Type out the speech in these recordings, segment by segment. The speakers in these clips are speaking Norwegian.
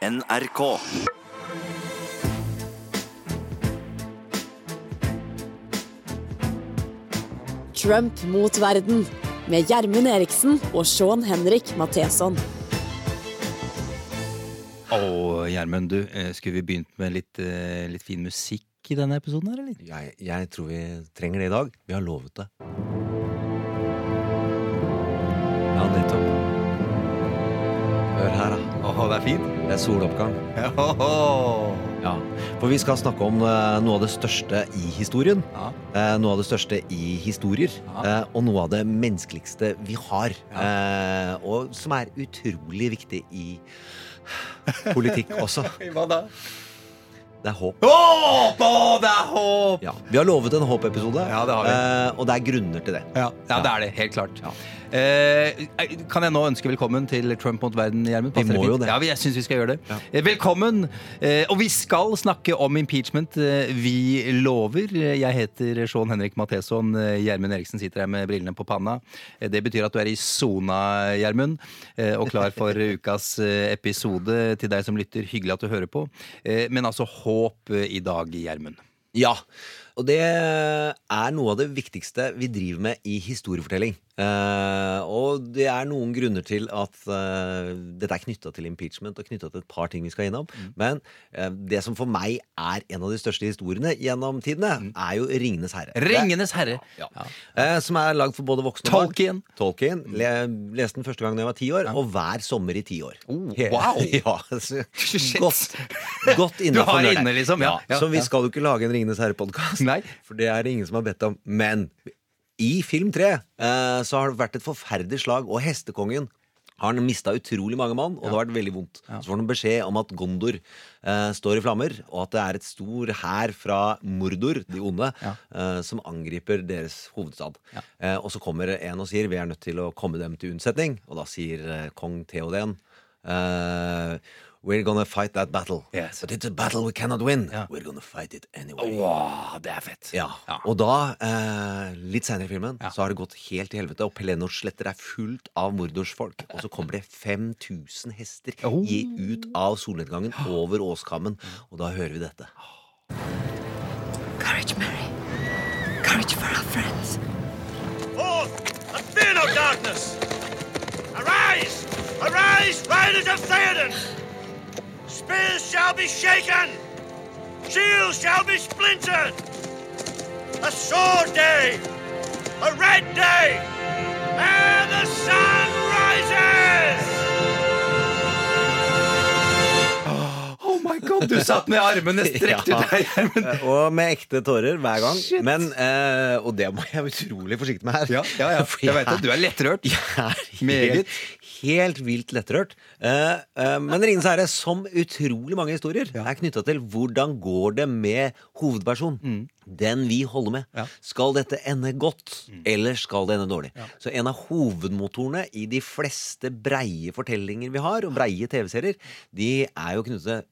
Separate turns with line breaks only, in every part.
NRK.
Trump mot verden med Gjermund Eriksen og Sean Henrik Matheson.
Å, Gjermund, du, eh, skulle vi begynt med litt, eh, litt fin musikk i denne episoden her, eller?
Jeg, jeg tror vi trenger det i dag. Vi har lovet det.
Det er fint.
Det er soloppgang. Ja, For vi skal snakke om eh, noe av det største i historien.
Ja.
Eh, noe av det største i historier. Ja. og noe av det menneskeligste vi har. Ja. og som er utrolig viktig i politikk også.
Hva da?
Det er håp.
Håp! Å, det er håp!
Ja, Vi har lovet en håpepisode,
Ja, det har vi.
eh, og det er grunner til det.
Ja, ja, det er det. Helt klart. Eh, kan jeg nå ønske velkommen til Trump mot verden, Gjermund?
Vi må jo det.
Ja, jeg syns vi skal gjøre det. Ja. velkommen! Eh, og vi skal snakke om impeachment. Eh, vi lover. Eh, Jeg heter Sean Henrik Matheson. Eh, Gjermund Eriksen sitter her med brillene på panna. Eh, det betyr at du er i sona, Gjermund, eh, og klar for ukas eh, episode. Til deg som lytter, hyggelig at du hører på. Eh, men altså håp eh, i dag, Gjermund.
Ja, og det er noe av det viktigste vi driver med i historiefortelling. Eh, og det er noen grunner til at uh, dette er knytta til impeachment og knytta til et par ting vi skal innom. Men uh, det som for meg er en av de største historiene gjennom tidene, er jo Ringenes herre.
Ringenes herre.
Ja. Eh, som er lagd for både voksne og barn.
Tolkien.
Tolkien. Le, leste den første gang da jeg var ti år, og hver sommer i ti år.
Oh, wow.
ja, godt, godt
har liksom, ja. Ja,
Så vi
ja.
skal jo ikke lage en Ringenes herre-podkast, for det er det ingen som har bedt om. Men i film tre eh, så har det vært et forferdelig slag, og hestekongen har mista utrolig mange mann, og det har vært veldig vondt. Så får han beskjed om at Gondor eh, står i flammer, og at det er et stor hær fra Mordor, de onde, eh, som angriper deres hovedstad. Eh, og så kommer en og sier vi er nødt til å komme dem til unnsetning, og da sier eh, kong Theoden eh, We're gonna fight that battle.
Yes.
But it's a battle we cannot win.
Ja.
We're gonna fight it anyway.
Wow, det er fett.
Ja,
Ja.
Og da, eh, litt senere i filmen,
Ja.
så har det gått helt til helvete. Og Pelenors sletter er fullt av Mordors folk. Og så kommer det 5000 hester
Oh.
gi ut av solnedgangen over åskammen. Og da hører vi dette.
Courage, Mary. Courage for our friends.
Forth and fear no darkness. Arise! Arise, riders of Theoden! Spears shall be shaken! Shields shall be splintered! A sword day! A red day! And the sun rises!
God, du satt med armene strekt ut
Ja.
her.
Eh, Og med ekte tårer hver gang. Men, eh, og det må jeg være utrolig forsiktig med her.
Ja, ja, ja. Jeg vet det. Du er lettrørt. Meget.
helt, helt vilt lettrørt. Eh, eh, men Ringenes herre, som utrolig mange historier, er knytta til hvordan går det med hovedpersonen. Den vi holder med.
Mm. Ja. Mm.
Skal dette ende godt, eller skal det ende dårlig? Så en av hovedmotorene i de fleste breie fortellinger vi har, og breie TV-serier, de er jo knyttet til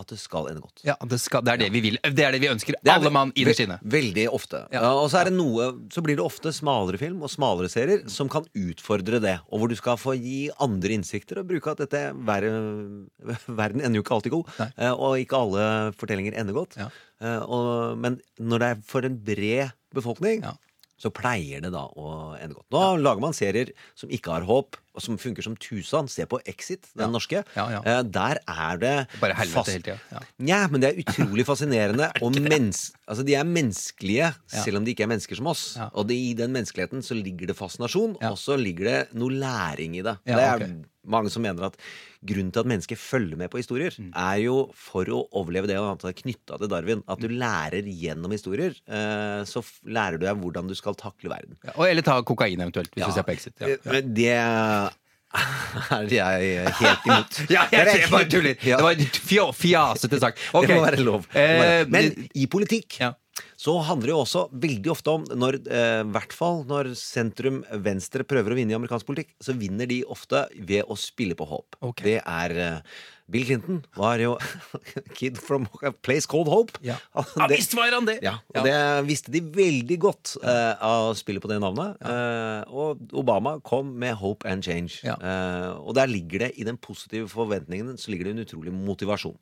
at det skal ende godt.
Ja, det, skal, det er det vi vil. Det er det vi ønsker.
Det
Alle mann i det
ve- Veldig ofte.
Ja.
Og så, er det noe, så blir det ofte smalere film og smalere serier som kan utfordre det. Og hvor du skal få gi andre innsikter og bruke at dette ver- Verden ender jo ikke alltid god. Eh, Og ikke alle fortellinger ender godt.
Ja.
Eh, Og, men når det er for en bred befolkning,
Ja.
Så pleier det da å ende godt. Nå lager man serier som ikke har håp, og som funker som tusan. Se på Exit, den
Ja.
norske.
Ja, ja.
Eh, Der er det
Bare helvete
fast-
hele tida. Ja.
Nja, men det er utrolig fascinerende. og altså de er menneskelige,
Ja.
selv om de ikke er mennesker som oss.
Ja.
Og det, i den menneskeligheten så ligger det fascinasjon,
Ja.
og så ligger det noe læring i det.
Ja,
det er
ok.
Mange som mener at grunnen til at mennesker følger med på historier,
Mm.
er jo for å overleve det, og at er knytta til Darwin. At du
Mm.
lærer gjennom historier. Eh, så lærer du deg hvordan du skal takle verden.
Ja, eller ta kokain eventuelt, hvis du ser på Exit. Ja.
Eh, Men det er jeg helt imot.
Ja, jeg, jeg bare tuller.
Ja.
Det var fja- fjasete sagt. Okay.
Det må være lov. Må være-
Eh,
Men i politikk
ja.
Så handler det jo også veldig ofte om når, eh, hvert fall når sentrum venstre prøver å vinne i amerikansk politikk, så vinner de ofte ved å spille på håp.
Okay.
Det er eh, Bill Clinton var jo kid from a place called Hope.
Ja. Ja, visst var han det!
Ja, og det visste de veldig godt uh, av spillet på det navnet. Uh, og Obama kom med Hope and Change.
Ja.
Eh, og der ligger det, i den positive forventningen, så ligger det en utrolig motivasjon.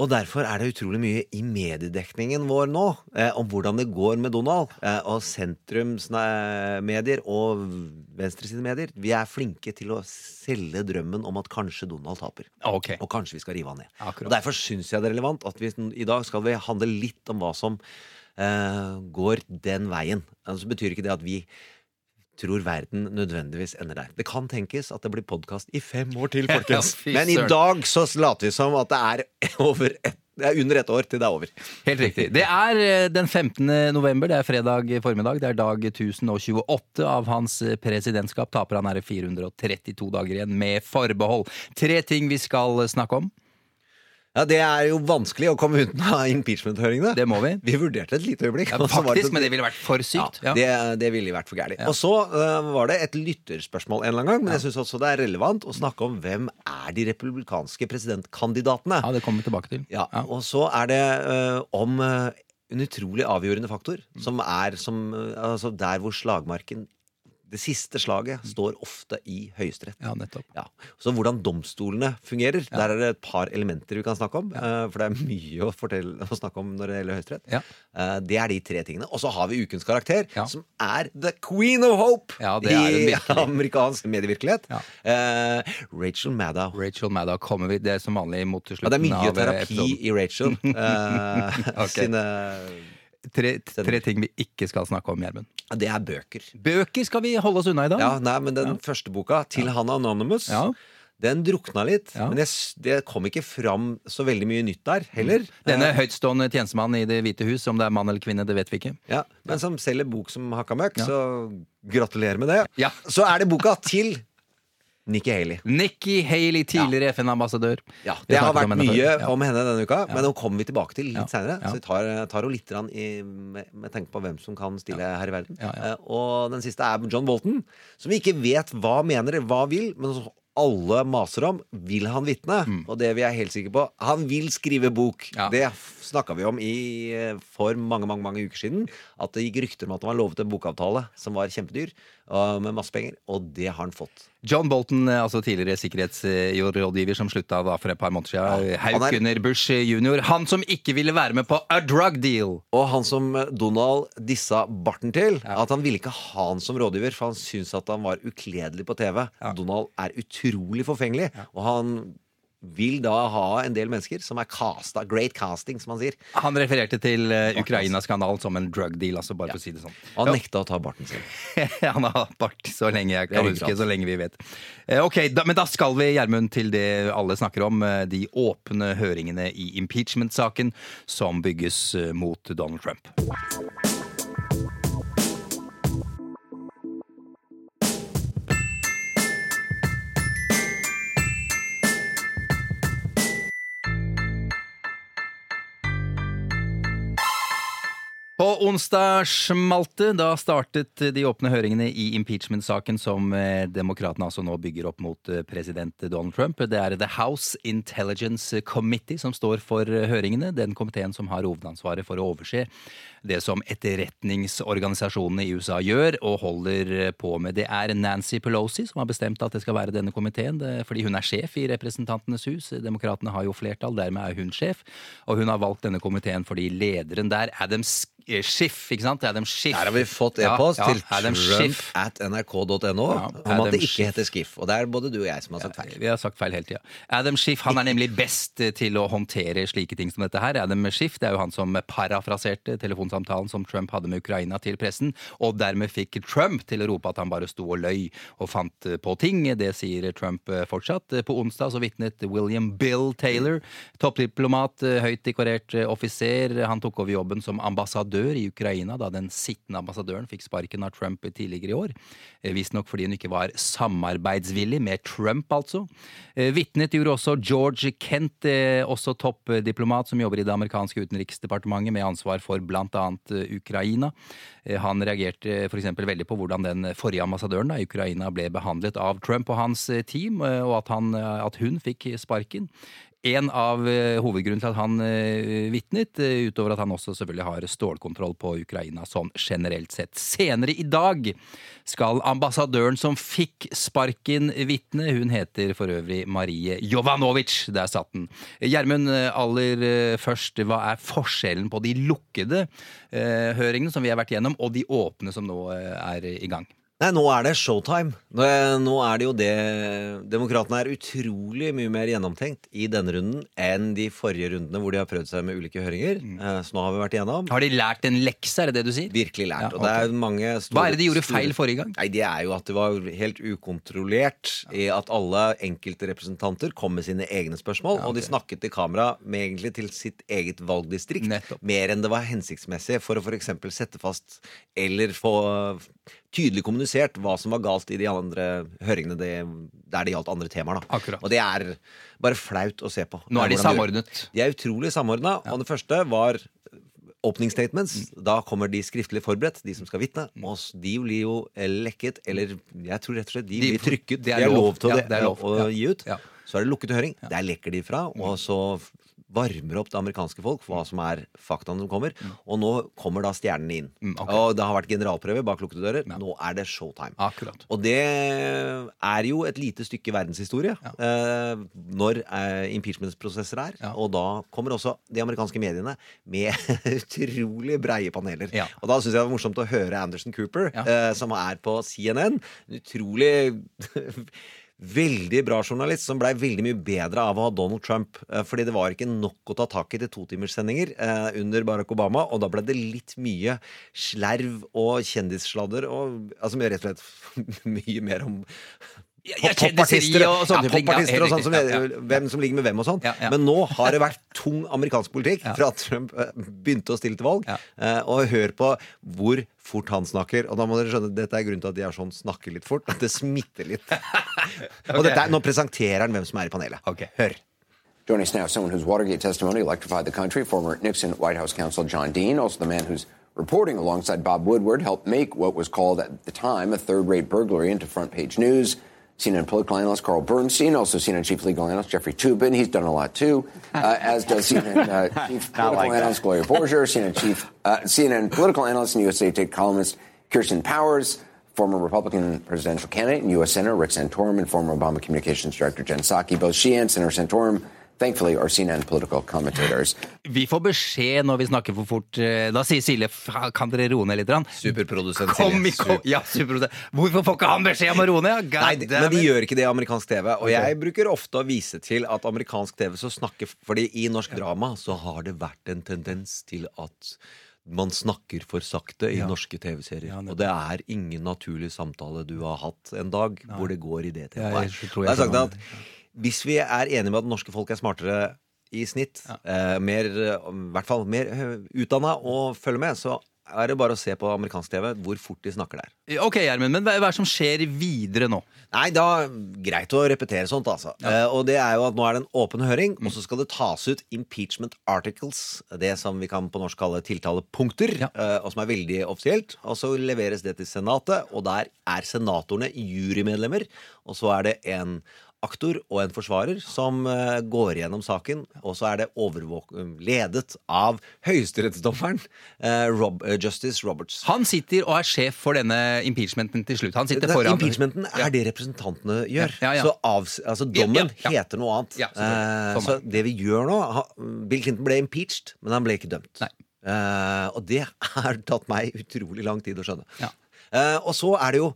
Og derfor er det utrolig mye i mediedekningen vår nå eh, om hvordan det går med Donald. Eh, og sentrumsmedier og venstresidemedier. Vi er flinke til å selge drømmen om at kanskje Donald taper.
Okay.
Og kanskje vi skal rive han ned.
Akkurat.
Og Derfor syns jeg det er relevant at vi i dag skal vi handle litt om hva som eh, går den veien. Altså betyr ikke det at vi tror verden nødvendigvis ender der. Det kan tenkes at det blir podkast i fem år til, folkens. Men i dag så later vi som at det er, over ett, det er under ett år til det er over.
Helt riktig. Det er eh, den 15. november, det er fredag formiddag. Det er dag 1028 av hans presidentskap. Taper han er det 432 dager igjen, med forbehold. Tre ting vi skal snakke om.
Ja, Det er jo vanskelig å komme unna impeachment-høringene.
Det må vi.
Vi vurderte et lite øyeblikk.
Ja, faktisk,
det-
men det ville vært for sykt.
Ja,
Ja.
Det, det ville vært for gærent. Og så uh, var det et lytterspørsmål en eller annen gang, men jeg syns også det er relevant å snakke om hvem er de republikanske presidentkandidatene.
Ja, det kommer vi tilbake til.
Ja, Og så er det uh, om uh, en utrolig avgjørende faktor, som er som, altså der hvor slagmarken Det siste slaget står ofte i Høyesterett.
Ja, nettopp.
Ja. Så hvordan domstolene fungerer, der er det et par elementer vi kan snakke om. Ja. For det er mye å, fortelle, å snakke om når det gjelder Høyesterett.
Ja.
Eh, Det er de tre tingene. Og så har vi ukens karakter,
Ja.
som er the queen of hope
Ja, det
i amerikansk medievirkelighet.
Ja.
Eh, Rachel Maddow.
Rachel Maddow kommer vi Det er som vanlig mot
til
slutten
det er mye
eh,
terapi
episoden.
i Rachel. eh,
okay.
sine,
Tre, tre ting vi ikke skal snakke om, Gjermund.
det er bøker.
Bøker skal vi holde oss unna i dag.
Ja, nei, men Den første boka, 'Til han Anonymous',
Ja.
den drukna litt.
Ja.
Men jeg, det kom ikke fram så veldig mye nytt der heller.
Denne
Eh,
høytstående tjenestemann i Det hvite hus, om det er mann eller kvinne, det vet vi ikke.
Ja, men som selger bok som hakka møkk,
Ja.
så gratulerer med det.
Ja.
Så er det boka til Nikki Haley.
Nikki Haley, tidligere FN-ambassadør.
Ja, Det har
om
vært mye
før.
Om henne denne uka, men nå kommer vi tilbake til litt senere. Så vi tar, tar henne litt i, med, med tanke på hvem som kan stille her i verden. Eh, og den siste er John Bolton, som vi ikke vet hva mener, hva vil, men alle maser om. Vil han vitne? Og det vi er helt sikre på, han vil skrive bok.
Mm. Ja.
Det snakka vi om i, eh, for mange mange, mange uker siden. At det gikk rykter om at han var lovet en bokavtale som var kjempedyr, med masse penger. Og det har han fått.
John Bolton, eh, altså tidligere sikkerhetsrådgiver som slutta da for et par måneder siden.
Ja,
Hauk
er-
under Bush jr. Han som ikke ville være med på a drug deal.
Og han som Donald dissa barten til, at han ville ikke ha han som rådgiver, for han syntes at han var ukledelig på TV. Donald er utrolig forfengelig, og han vil da ha en del mennesker som er casta. Great casting, som han sier.
Han refererte til uh, Ukraina-skandalen som en drug deal, altså bare for å si det sånn.
Han
Ja.
nekta å ta barten sin.
Han har hatt bart så lenge jeg kan huske, så lenge vi vet. Uh, Ok, da, Men da skal vi, Gjermund, til det alle snakker om. Uh, De åpne høringene i impeachment-saken som bygges mot Donald Trump. På onsdag smalt det. Da startet de åpne høringene i impeachment-saken som eh, demokratene altså nå bygger opp mot eh, president Donald Trump. Det er The House Intelligence Committee som står for eh, høringene. Den komiteen som har hovedansvaret for å overse det som etterretningsorganisasjonene i USA gjør og holder på med. Det er Nancy Pelosi som har bestemt at det skal være denne komiteen, fordi hun er sjef i Representantenes hus. Demokratene har jo flertall, dermed er hun sjef. Og hun har valgt denne komiteen fordi lederen der, Adam Sk- eh, Schiff, ikke sant? Adam Schiff.
Her har vi fått e-post
ja,
til trump at nrk.no
Ja,
om at det ikke heter Skiff. Og det er både du og jeg som har sagt feil.
Vi har sagt feil hele tida. Adam Schiff han er nemlig best eh, til å håndtere slike ting som dette her. Adam Schiff det er jo han som parafraserte telefonsamtalen som Trump hadde med Ukraina til pressen, og dermed fikk Trump til å rope at han bare sto og løy og fant eh, på ting. Det sier Trump eh, fortsatt. Eh, På onsdag så vitnet William Bill Taylor, toppdiplomat, eh, høyt dekorert eh, offiser. Han tok over jobben som ambassadør ambassadør i Ukraina da den sittende ambassadøren fikk sparken av Trump tidligere i år. Eh, Visstnok fordi hun ikke var samarbeidsvillig med Trump, altså. Eh, Vitnet gjorde også George Kent, eh, også toppdiplomat som jobber i det amerikanske utenriksdepartementet med ansvar for eh, Ukraina. Han reagerte f.eks. veldig på hvordan den forrige ambassadøren da, i Ukraina ble behandlet av Trump og hans team, og at, han, at hun fikk sparken. En av hovedgrunnen til at han eh, vitnet, eh, utover at han også selvfølgelig har stålkontroll på Ukraina sånn generelt sett. Senere i dag skal ambassadøren som fikk sparken vitne. Hun heter for øvrig Marie Jovanovic. Der satt den. Gjermund, eh, aller eh, først, hva er forskjellen på de lukkede eh, høringene som vi har vært gjennom, og de åpne som nå eh, er i gang?
Nei, nå er det showtime. Nå er, det jo det Demokratene er utrolig mye mer gjennomtenkt i denne runden enn de forrige rundene hvor de har prøvd seg med ulike høringer. Eh, Så nå har vi vært igjennom.
Har de lært en lekse, er det det du sier?
Virkelig lært.
Ja,
Og det er mange store,
Hva er det de gjorde feil forrige gang?
Nei, Det er jo at det var helt ukontrollert i at alle enkelte representanter kom med sine egne spørsmål, og de snakket til kamera med egentlig til sitt eget valgdistrikt.
Nettopp.
Mer enn det var hensiktsmessig for å f.eks. sette fast eller få tydelig kommunisert hva som var galt i de andre høringene det, der det gjaldt andre temaer. Da.
Akkurat.
Og det er bare flaut å se på.
Nå er de samordnet.
De er utrolig samordna. Og det første var opening statements.
Mm.
Da kommer de skriftlig forberedt, de som skal vitne. Og de blir jo lekket, eller jeg tror rett og slett de,
De-
blir trykket.
det er
de er
lov.
til å,
Ja,
gi ut.
Ja.
Så er det lukket høring. Der lekker de fra. Og så f- varmer opp det amerikanske folk for hva som er faktaene som kommer. Og nå kommer da stjernene inn.
Mm, okay.
Og det har vært generalprøve bak lukkede dører. Nå er det showtime.
Akkurat.
Og det er jo et lite stykke verdenshistorie eh, når eh, impeachment-prosesser er.
Ja.
Og da kommer også de amerikanske mediene med utrolig breie paneler.
Ja.
Og da syns jeg det var morsomt å høre Anderson Cooper,
Ja.
eh, som er på CNN. Utrolig Veldig bra journalist, som blei veldig mye bedre av å ha Donald Trump. eh, Fordi det var ikke nok å ta tak i til totimerssendinger eh, under Barack Obama. Og da ble det litt mye slerv og kjendissladder og altså rett og slett mye mer om Popartister
og sånne
ja,
ting. Ja,
og sånn som.
Ja, ja.
Hvem som ligger med hvem og sånn.
Ja, ja.
Men nå har det vært tung amerikansk politikk fra at Trump eh, begynte å stille til valg.
Ja.
Eh, og hør på hvor fort han snakker. Og da må dere skjønne dette er grunnen til at de er sånn snakker litt fort. At det smitter litt. Og dette er, nå presenterer han hvem som er i panelet.
Ok.
Hør.
Joining us now, someone whose Watergate testimony electrified the country, former Nixon White House counsel John Dean, also the man whose reporting alongside Bob Woodward helped make what was called at the time a third rate burglary into front page news. CNN political analyst Carl Bernstein, also CNN chief legal analyst Jeffrey Tubin. He's done a lot too, uh, as does CNN uh, chief political analyst Gloria Borger, CNN chief, uh, CNN political analyst and USA Today columnist Kirsten Powers, former Republican presidential candidate and U.S. Senator Rick Santorum, and former Obama communications director Jen Psaki. Both she and Senator Santorum, thankfully, are CNN political commentators.
Vi får beskjed når vi snakker for fort. Eh, Da sier Silje kan dere roe ned litt?
Superprodusent Silje.
Ja, superprodusent. Hvorfor får ikke han beskjed om å roe ned?
Nei, de, men de gjør ikke det i amerikansk TV. Og jeg bruker ofte å vise til at amerikansk TV så snakker Fordi i norsk drama så har det vært en tendens til at man snakker for sakte i norske TV-serier.
Ja,
og det er ingen naturlig samtale du har hatt en dag hvor det går i det
Ja,
tempoet.
jeg
Og
jeg
jeg hvis vi er enige med at norske folk er smartere i snitt, eh, mer, eh, i hvert fall mer utdanna og følger med, så er det bare å se på amerikansk TV hvor fort de snakker der.
Ok, Gjermund, men hva er det som skjer videre nå?
Nei, da Greit å repetere sånt, altså. Eh, og det er jo at nå er det en åpen høring, og så skal det tas ut impeachment articles. Det som vi kan på norsk kalle tiltalepunkter,
Ja.
eh, og som er veldig offisielt. Og så leveres det til Senatet, og der er senatorene jurymedlemmer. Og så er det en aktor og en forsvarer som eh, går gjennom saken, og så er det ledet av høyesterettsdommeren eh, Rob, eh, Justice Roberts.
Han sitter og er sjef for denne impeachmenten til slutt.
Impeachmenten er det representantene gjør.
Ja, ja.
Så av, altså, dommen heter noe annet.
Sånn
så det vi gjør nå Bill Clinton ble impeached, men han ble ikke dømt. Eh, og det har tatt meg utrolig lang tid å skjønne.
Ja.
Eh, og så er det jo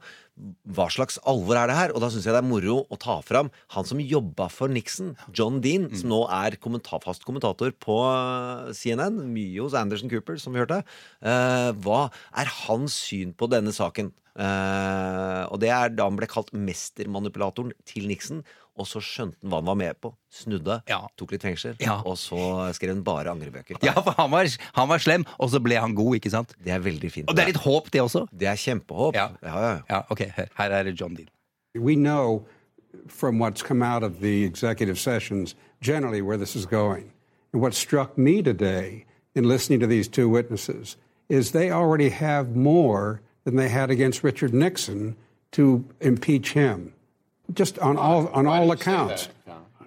hva slags alvor er det her? Og da syns jeg det er moro å ta fram han som jobba for Nixon, John Dean, som nå er kommentar, fast kommentator på eh, CNN, mye hos Anderson Cooper, som vi hørte. Eh, hva er hans syn på denne saken? Eh, og det er da han ble kalt mestermanipulatoren til Nixon. Og så skjønte han hva han var med på. Snudde,
Ja.
tok litt fengsel,
Ja.
og så skrev han bare angrebøker.
Ja, for han var, han var slem, og så ble han god, ikke sant?
Det er veldig fint.
Og det er litt håp, det også.
Det er kjempehåp.
Ja.
Ja, ja,
ok, her, her er John Dean.
We know from what's come out of the executive sessions generally where this is going. And what struck me today in listening to these two witnesses is they already have more than they had against Richard Nixon to impeach him, just on all, on all accounts,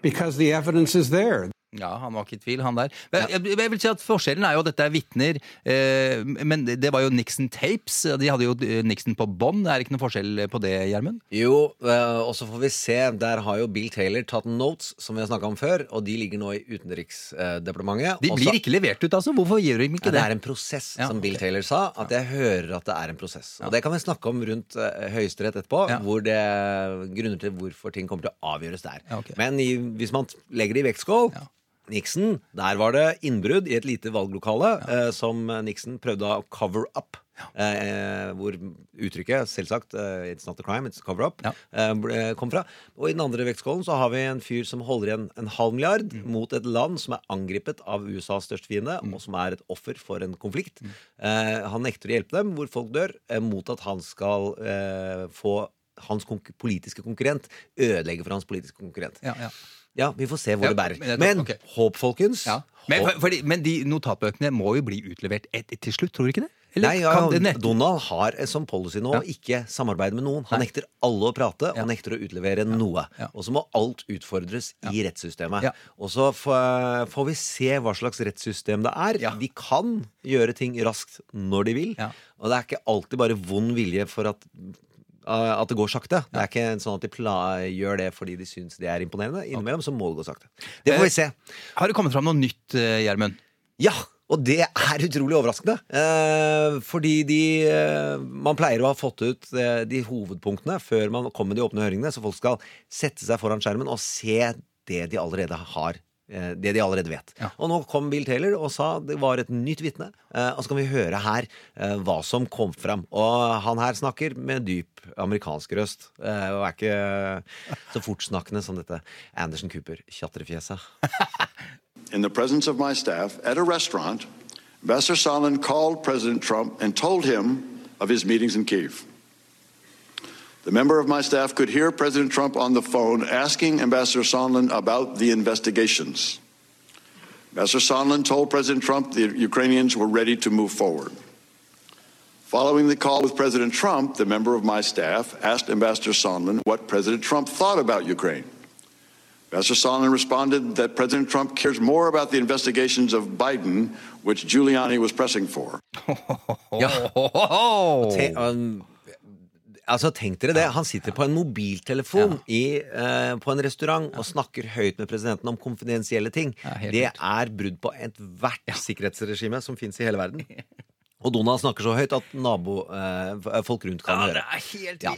because the evidence is there.
Ja, han var ikke i tvil, han der. Men jeg, jeg vil si at Forskjellen er jo at dette er vitner, eh, men det var jo Nixon tapes. De hadde jo eh, Nixon på bånd. Det er ikke noe forskjell på det, Gjermund?
Jo, eh, og så får vi se. Der har jo Bill Taylor tatt notes, som vi har snakka om før, og de ligger nå i Utenriksdepartementet.
De blir
Også-
ikke levert ut, altså. Hvorfor gjør de ikke det?
det er en prosess,
Ja,
som Bill. Taylor sa. At jeg hører at det er en prosess. Og det kan vi snakke om rundt eh, Høyesterett etterpå,
Ja.
hvor det er grunner til hvorfor ting kommer til å avgjøres der.
Ja, ok.
Men i, hvis man legger det i vektskål
Ja.
Nixon, der var det innbrudd i et lite valglokale eh, som Nixon prøvde å cover up. Eh, hvor uttrykket, selvsagt, eh, 'it's not a crime, it's a cover up',
Ja.
eh, kom fra. Og i den andre vektskålen så har vi en fyr som holder igjen en halv milliard
Mm.
mot et land som er angrepet av USAs største fiende, og som er et offer for en konflikt.
Mm.
Eh, han nekter å hjelpe dem, hvor folk dør, eh, mot at han skal eh, få hans konk politiske konkurrent ødelegge for hans politiske konkurrent.
Ja, ja.
Ja, vi får se hvor
Ja,
det bærer.
men jeg tror-
Men
ok.
håp, folkens.
Ja. Men,
Håp.
for, fordi, men de notatbøkene må jo bli utlevert et, til slutt, tror du ikke det? Eller
Nei, ja,
kan det nett-
Donald har eh, som policy nå å ikke samarbeide med noen. Han nekter alle å prate, og nekter å utlevere noe.
Ja.
Og så må alt utfordres i rettssystemet.
Ja.
Og så får, får vi se hva slags rettssystem det er.
Ja.
De kan gjøre ting raskt når de vil.
Ja.
Og det er ikke alltid bare vond vilje for at at det går sakte. Det er ikke sånn at de gjør det fordi de syns det er imponerende. Innimellom så må det gå sakte. Det får vi se.
Har det kommet fram noe nytt, eh, Gjermund?
Ja, og det er utrolig overraskende. Eh, fordi de eh, Man pleier å ha fått ut eh, de hovedpunktene før man kommer med de åpne høringene, så folk skal sette seg foran skjermen og se det de allerede har. Eh, Det de allerede vet.
Ja.
Og nå kom Bill Taylor og sa det var et nytt vitne. eh, Og så kan vi høre her eh, hva som kom fram. Og han her snakker med dyp amerikansk røst. eh, Og er ikke så fortsnakkende som dette Anderson Cooper-tjatrefjeset.
in the presence of my staff at a restaurant, Ambassador Sondland called President Trump and told him of his meetings in Kiev. The member of my staff could hear President Trump on the phone asking Ambassador Sondland about the investigations. Ambassador Sondland told President Trump the Ukrainians were ready to move forward. Following the call with President Trump, the member of my staff asked Ambassador Sondland what President Trump thought about Ukraine. Ambassador Sondland responded that President Trump cares more about the investigations of Biden, which Giuliani was pressing for.
Ja. Altså Tenk dere det. Han sitter på en mobiltelefon i, eh, på en restaurant og snakker høyt med presidenten om konfidensielle ting.
Ja,
det er brudd på ethvert sikkerhetsregime som fins i hele verden. Og Donald snakker så høyt at nabo, eh, folk rundt kan ja, høre.
er helt
Ja.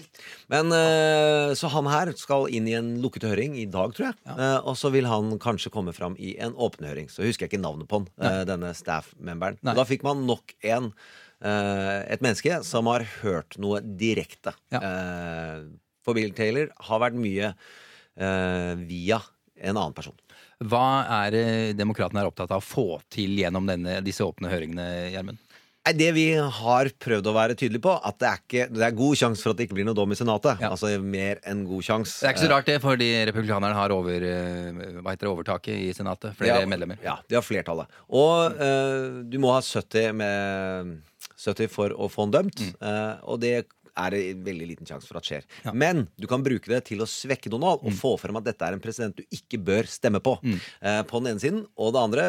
Men eh, Så han her skal inn i en lukket høring i dag, tror jeg. Eh, og så vil han kanskje komme fram i en åpen høring. Så husker jeg ikke navnet på han, eh, denne staff-memberen. Da fikk man nok en et menneske som har hørt noe direkte.
Ja.
Eh, for Bill Taylor har vært mye eh, via en annen person.
Hva er det demokratene er opptatt av å få til gjennom denne, disse åpne høringene, Gjermund?
Det vi har prøvd å være tydelige på, at det er, ikke, det er god sjanse for at det ikke blir noe dom i Senatet.
Ja.
Altså mer enn god sjanse.
Det er ikke så rart det, fordi republikanerne har over, eh, hva heter det, overtaket i Senatet. Flere
Ja,
medlemmer.
Ja, de har flertallet. Og uh, du må ha 70, med, 70 for å få den dømt.
Mm.
eh, og det er det veldig liten sjanse for at skjer. Men du kan bruke det til å svekke Donald
Mm.
og få frem at dette er en president du ikke bør stemme på. Eh, på den ene siden. Og det andre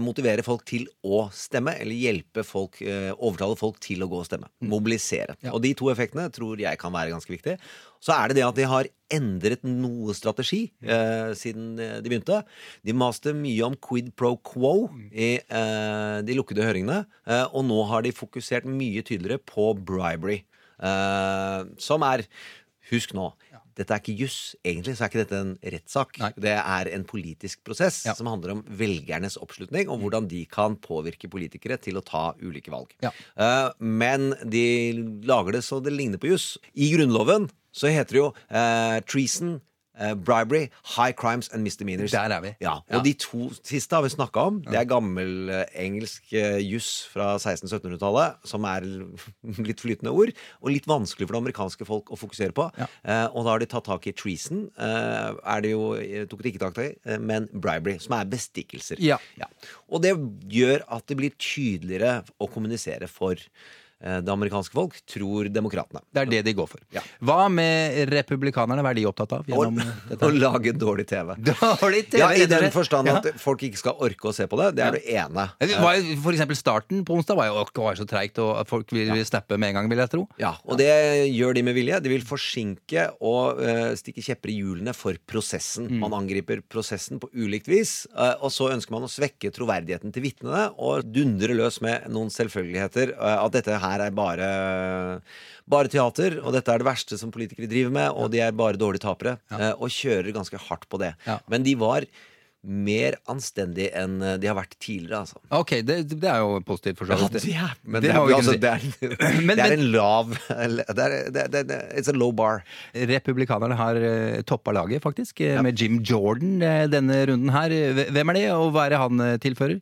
motivere folk til å stemme, eller hjelpe folk, eh, overtale folk til å gå og stemme. Mobilisere.
Mm. Ja.
Og de to effektene tror jeg kan være ganske viktige. Så er det det at de har endret noe strategi eh, siden eh, de begynte. De maste mye om quid pro quo i eh, de lukkede høringene, eh, og nå har de fokusert mye tydeligere på bribery. Eh, som er Husk nå, dette er ikke juss. Egentlig så er ikke dette en rettssak. Det er en politisk prosess
Ja.
som handler om velgernes oppslutning, og hvordan de kan påvirke politikere til å ta ulike valg.
Ja.
Uh, men de lager det så det ligner på juss. I Grunnloven så heter det jo uh, treason eh, bribery, high crimes and misdemeanors.
Der er vi.
Ja, og de to siste har vi snakka om. Det er gammel uh, engelsk uh, juss fra 1600-1700-tallet, som er litt flytende ord, og litt vanskelig for det amerikanske folk å fokusere på. Eh, og da har de tatt tak i treason, er det jo, tok de ikke tak i, men bribery, som er bestikkelser.
Ja.
Og det gjør at det blir tydeligere å kommunisere for det amerikanske folk, tror demokratene.
Det er det de går for.
Ja.
Hva med republikanerne? Hva er de opptatt av?
Å, å lage dårlig TV.
Dårlig TV,
Ja, I den forstand at Ja. folk ikke skal orke å se på det. Det er det ene.
Var For eksempel starten på onsdag var jo var så treigt, og folk vil snappe med en gang, vil jeg tro.
Ja, og det gjør de med vilje. De vil forsinke og uh, stikke kjepper i hjulene for prosessen.
Mm.
Man angriper prosessen på ulikt vis, uh, og så ønsker man å svekke troverdigheten til vitnene og dundre løs med noen selvfølgeligheter. Uh, at dette her er bare bare teater, og dette er det verste som politikere driver med, og de er bare dårlige tapere. Ja. og kjører ganske hardt på det.
Ja.
Men de var mer anstendige enn eh, de har vært tidligere, altså.
Ok, det, det er jo positivt for så vidt.
men
Det
det, er, altså, det, er,
Men-
det er en lav er, It's a low bar.
Republikanerne har uh, toppa laget, faktisk, ja. med Jim Jordan eh, denne runden her. Hvem er det, og hva er det han eh, tilfører?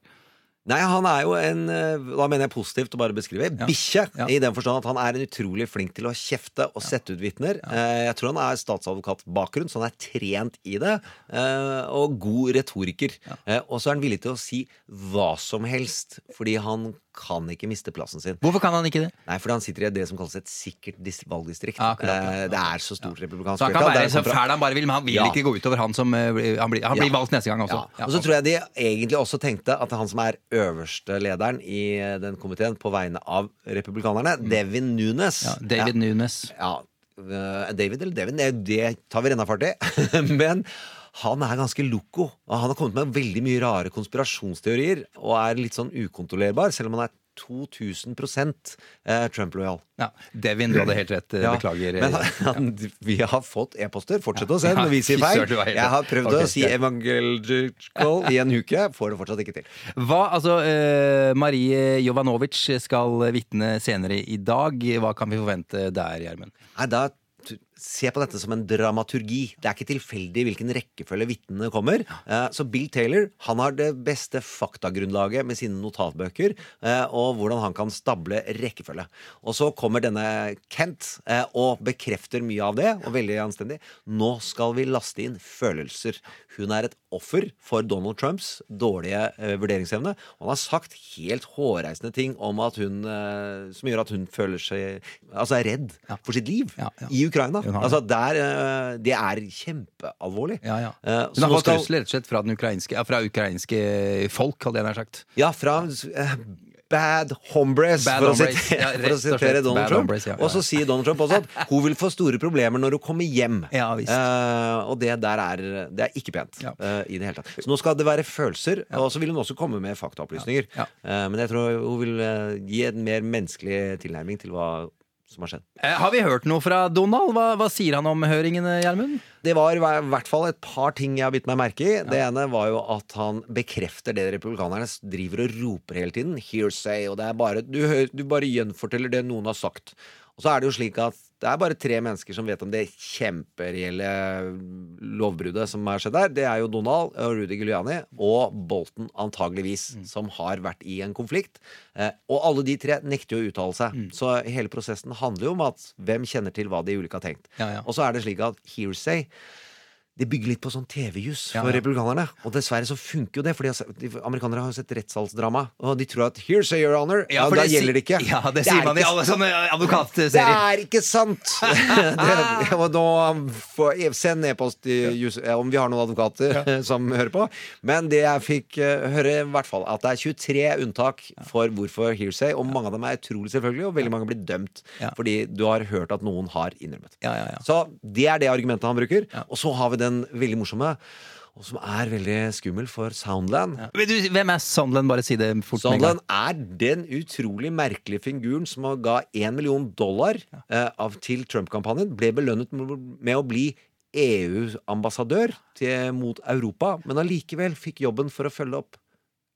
Nei, han er jo en eh, Da mener jeg positivt å bare beskrive. Bikkje.
Ja.
I den forstand at han er en utrolig flink til å kjefte og sette ut vitner. Ja. Jeg tror han er statsadvokatbakgrunn, så han er trent i det. eh, Og god retoriker. Eh, Og så er han villig til å si hva som helst, fordi han kan ikke miste plassen sin.
Hvorfor kan han ikke det?
Nei, fordi han sitter i det som kalles et sikkert valgdistrikt.
Ja, akkurat, ja, ja.
Eh, Det er så stort republikansk
Så han kan være så fæl han bare vil, men han vil
Ja.
ikke gå utover han som eh, Han blir, han blir
Ja.
valgt neste gang også.
Ja. Og så tror jeg de egentlig også tenkte at han som er øverste lederen i eh, den komiteen på vegne av republikanerne, Devin Nunes
Mm. ja, David Nunes.
Ja, David eller Devin, det, det tar vi rennafart i. Men han er ganske loco. Og han har kommet med veldig mye rare konspirasjonsteorier og er litt sånn ukontrollerbar, selv om han er 2000 eh, Trump-lojal.
Ja, Devin, du hadde helt rett. eh,
Ja,
Beklager.
Men han, han, vi har fått e-poster. Fortsett å sende
Ja,
når vi sier feil. Jeg har prøvd
okay,
å si
greit.
evangelical i en uke. Får det fortsatt ikke til.
Hva, altså, eh, Marie Jovanovic skal vitne senere i dag. Hva kan vi forvente der, Gjermund?
Da Se på dette som en dramaturgi. Det er ikke tilfeldig hvilken rekkefølge vitnene kommer. Eh, Så Bill Taylor han har det beste faktagrunnlaget med sine notatbøker, eh, og hvordan han kan stable rekkefølge. Og så kommer denne Kent eh, og bekrefter mye av det, og veldig anstendig. Nå skal vi laste inn følelser. Hun er et offer for Donald Trumps dårlige vurderingsevne. Og han har sagt helt hårreisende ting om at hun som gjør at hun føler seg Altså er redd for sitt liv i Ukraina. Altså der, eh, Det er kjempealvorlig.
Ja, ja.
Eh,
Hun
så
har
nå
fått
skal-
trusler rett og slett fra, den ukrainske, ja, fra ukrainske folk, hadde jeg nær sagt.
Ja, fra eh, Bad hombres,
Bad
for, å
hombres,
sitere,
ja, rett
for å
og slett.
sitere Donald
Bad
Trump.
hombres, ja, ja.
Og så sier Donald Trump også at hun vil få store problemer når hun kommer hjem.
Ja, visst.
Eh, og det der er, det er ikke pent
Ja.
eh, i det hele tatt. Så nå skal det være følelser, og så vil hun også komme med faktaopplysninger.
Ja.
Eh, men jeg tror hun vil eh, gi en mer menneskelig tilnærming til hva som har skjedd.
Eh, har vi hørt noe fra Donald? Hva, hva sier han om høringene, Gjermund?
Det var i hvert fall et par ting jeg har bitt meg merke i. Det ene var jo at han bekrefter det republikanerne driver og roper hele tiden. Hearsay. Og det er bare Du, du bare gjenforteller det noen har sagt. Og så er det jo slik at det er bare tre mennesker som vet om det kjempereelle lovbruddet som har skjedd der. Det er jo Donald og Rudy Giuliani og Bolton, antageligvis, som har vært i en konflikt. Eh, og alle de tre nekter jo å uttale seg. Så hele prosessen handler jo om at hvem kjenner til hva de ulike har tenkt.
Ja, ja.
Og så er det slik at hearsay det bygger litt på sånn TV-jus for
ja.
republikanerne. Og dessverre så funker jo det, for de amerikanere har jo sett rettssalsdrama, og de tror at 'hearsay, your honor', ja, da gjelder det ikke.
Ja, det,
det
sier man i alle sånne advokatserier.
Det er ikke sant! det, og nå får, Send e-post eh, om vi har noen advokater som hører på. Men det jeg fikk eh, høre, i hvert fall at det er 23 unntak for hvorfor hearsay, og mange av dem er utrolig selvfølgelig, og veldig mange blir dømt
Ja.
fordi du har hørt at noen har innrømmet.
Ja, ja, ja.
Så det er det argumentet han bruker. Og så har vi den veldig morsomme, og som er veldig skummel for Soundland.
Men du, hvem er Soundland? Bare si det fort.
Soundland er den utrolig merkelige figuren som ga én million dollar eh, av, til Trump-kampanjen. Ble belønnet med å bli EU-ambassadør mot Europa, men allikevel fikk jobben for å følge opp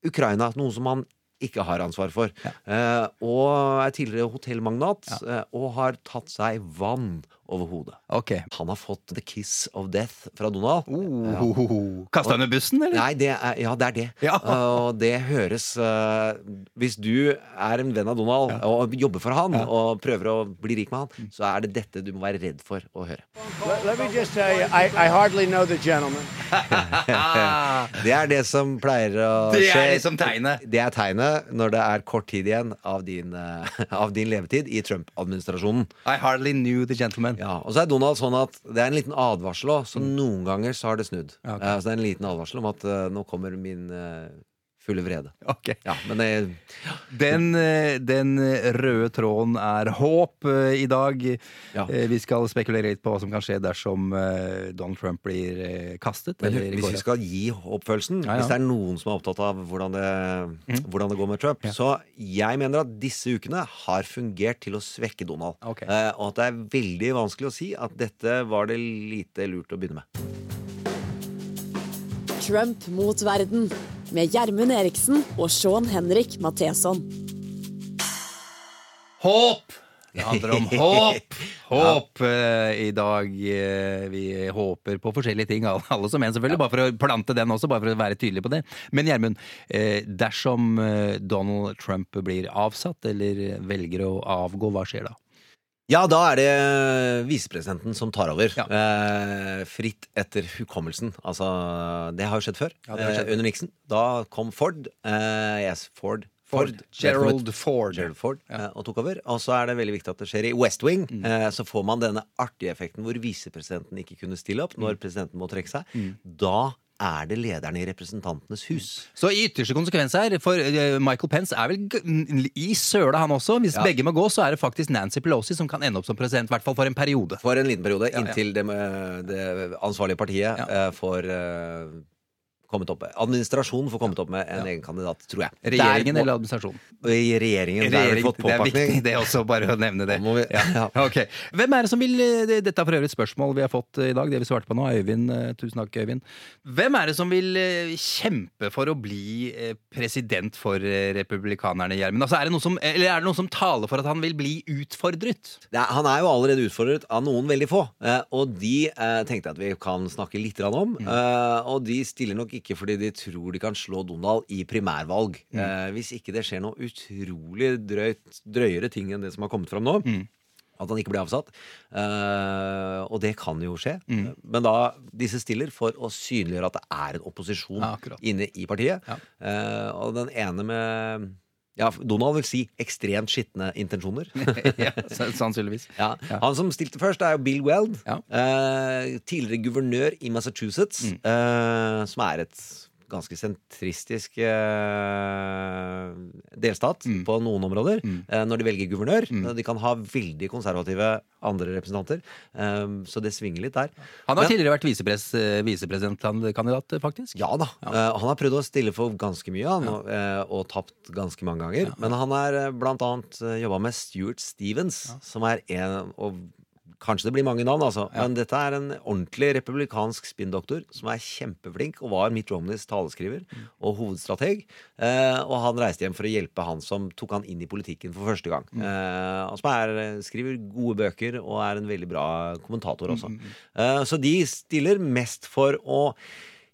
Ukraina, noe som han ikke har ansvar for. Eh, og er tidligere hotellmagnat, eh, og har tatt seg vann over hodet.
Ok.
Han har fått the kiss of death fra Donald.
Oh. Kasta han i bussen, eller?
Nei, det er, ja, det er det.
Ja.
Og det høres uh, Hvis du er en venn av Donald og jobber for han og prøver å bli rik med han, så er det dette du må være redd for å høre.
Let, let just tell I, I hardly know the gentleman.
Det er det som pleier å skje.
Det er liksom tegnet.
Det er tegnet når det er kort tid igjen av din, eh, av din levetid i Trump-administrasjonen.
I hardly knew the gentleman.
Ja, og så er Donald sånn at det er en liten advarsel òg, så noen ganger så har det snudd.
Ja, okay.
uh, så det er en liten advarsel om at uh, nå kommer min eh, fulle vrede.
Okay.
Ja, men det,
Den, eh, den røde tråden er håp eh, i dag.
Ja.
Eh, Vi skal spekulere litt på hva som kan skje dersom eh, Donald Trump blir eh, kastet.
men
eller
hvis vi skal gi oppfølelsen,
Ja, ja.
hvis det er noen som er opptatt av hvordan det, hvordan det går med Trump, så jeg mener at disse ukene har fungert til å svekke Donald.
Okay.
Eh, og at det er veldig vanskelig å si at dette var det lite lurt å begynne med.
Trump mot verden med Gjermund Eriksen og Sean Henrik Matheson.
Håp! Det handler om håp! Håp eh, i dag. eh, vi håper på forskjellige ting, alle, alle som en, selvfølgelig. Bare for å plante den også, bare for å være tydelig på det. Men Gjermund, eh, dersom Donald Trump blir avsatt eller velger å avgå, hva skjer da?
Ja, da er det visepresidenten som tar over.
Ja.
Eh, fritt etter hukommelsen. Altså, det har jo skjedd før.
Ja, skjedd.
Eh, under Nixon. Da kom Ford. Eh, yes, Ford.
Ford. Gerald Ford.
Gerald Ford eh, og tok over. Og så er det veldig viktig at det skjer i West Wing.
Mm.
Eh, så får man denne artige effekten hvor visepresidenten ikke kunne stille opp
Mm.
når presidenten må trekke seg. Da er det lederen i Representantenes hus.
Så i ytterste konsekvens her, for eh, Michael Pence er vel i søla han også. Hvis
Ja.
begge må gå, så er det faktisk Nancy Pelosi som kan ende opp som president, i hvert fall for en periode.
For en liten periode,
ja.
inntil det, det ansvarlige partiet
Ja.
eh, får eh, kommet opp med Administrasjonen får kommet opp med en egen kandidat, tror jeg.
Regjeringen eller administrasjonen?
I regjeringen.
Det er viktig det er også, bare å nevne det.
Vi- ja.
Ok. Hvem er det som vil eh, Dette er for øvrig et spørsmål vi har fått eh, i dag. Det vi svarte på nå. Øyvind, eh, tusen takk, Øyvind. Hvem er det som vil kjempe for å bli president for republikanerne, Gjermund? Altså, er, det noe som- eller er det noe som taler for at han vil bli utfordret?
Er, han er jo allerede utfordret av noen veldig få, og de tenkte jeg at vi kan snakke litt om. Eh, og de stiller nok ikke fordi de tror de kan slå Donald i primærvalg. Eh, hvis ikke det skjer noe utrolig drøyt, drøyere ting enn det som har kommet fram nå. At han ikke blir avsatt. Eh, og det kan jo skje. Men da disse stiller for å synliggjøre at det er en opposisjon
Ja,
inne i partiet.
Ja.
Eh, og den ene med ja, Donald vil si ekstremt skitne intensjoner.
ja, sannsynligvis.
Ja. Han som stilte først, er jo Bill Weld.
Ja.
Eh, tidligere guvernør i Massachusetts, eh, som er et ganske sentristisk eh, delstat på noen områder eh, når de velger guvernør. De kan ha veldig konservative andre representanter, eh, så det svinger litt der.
Han har
Men-
tidligere vært visepres, eh, visepresidentkandidat, eh, faktisk.
ja da. Eh, han har prøvd å stille for ganske mye, han, og, eh, og tapt ganske mange ganger. Men han har eh, blant annet jobba med Stuart Stevens, som er en og Kanskje det blir mange navn, altså. Men dette er en ordentlig republikansk spinndoktor som er kjempeflink, og var Mitt Romneys taleskriver og hovedstrateg. Eh, og han reiste hjem for å hjelpe han som tok han inn i politikken for første gang. Eh, og som er, skriver gode bøker og er en veldig bra kommentator også. Eh, så de stiller mest for å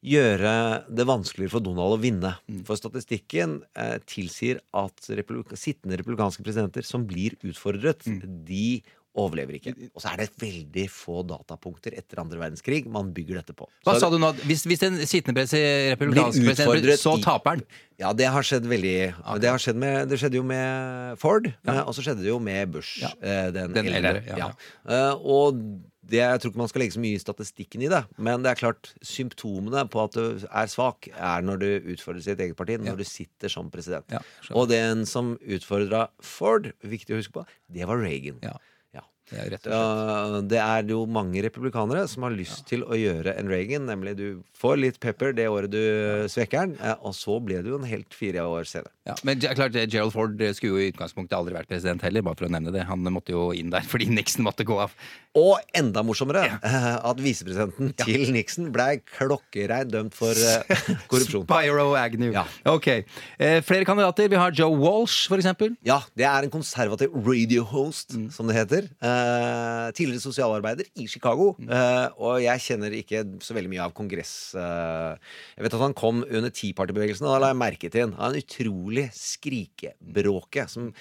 gjøre det vanskeligere for Donald å vinne. For statistikken eh, tilsier at republika sittende republikanske presidenter som blir utfordret, de overlever ikke. Og så er det veldig få datapunkter etter andre verdenskrig man bygger dette på.
Hva
Så
sa du nå? Hvis, hvis en sittende republikansk president, så taper han?
Ja, det har skjedd veldig det, har skjedd med, det skjedde jo med Ford, ja. og så skjedde det jo med Bush.
Ja.
eh, Den,
Den
eldre.
ja.
Eh, og det, jeg tror ikke man skal legge så mye i statistikken i det, men det er klart symptomene på at du er svak, er når du utfordrer sitt eget parti, når
Ja.
du sitter som president.
Ja,
og den som utfordra Ford, viktig å huske på, det var Reagan.
Ja.
Ja. Ja, det er jo mange republikanere som har lyst til å gjøre en Reagan, nemlig du får litt pepper det året du svekker den, eh, og så ble du en helt fire år senere.
Ja, men klart, Gerald Ford skulle jo i utgangspunktet aldri vært president heller, bare for å nevne det. Han måtte jo inn der fordi Nixon måtte gå av.
Og enda morsommere eh, at visepresidenten til Nixon blei klokkereint dømt for eh, korrupsjon.
Spyro Agnew.
Ja.
Ok. Eh, flere kandidater. Vi har Joe Walsh, for eksempel.
Ja, det er en konservativ radio host, som det heter. Eh, eh, tidligere sosialarbeider i Chicago. Eh, og jeg kjenner ikke så veldig mye av kongress... Eh, jeg vet at han kom under Tea Party-bevegelsen, og da la jeg merke til han. Han er en utrolig skrikebråke som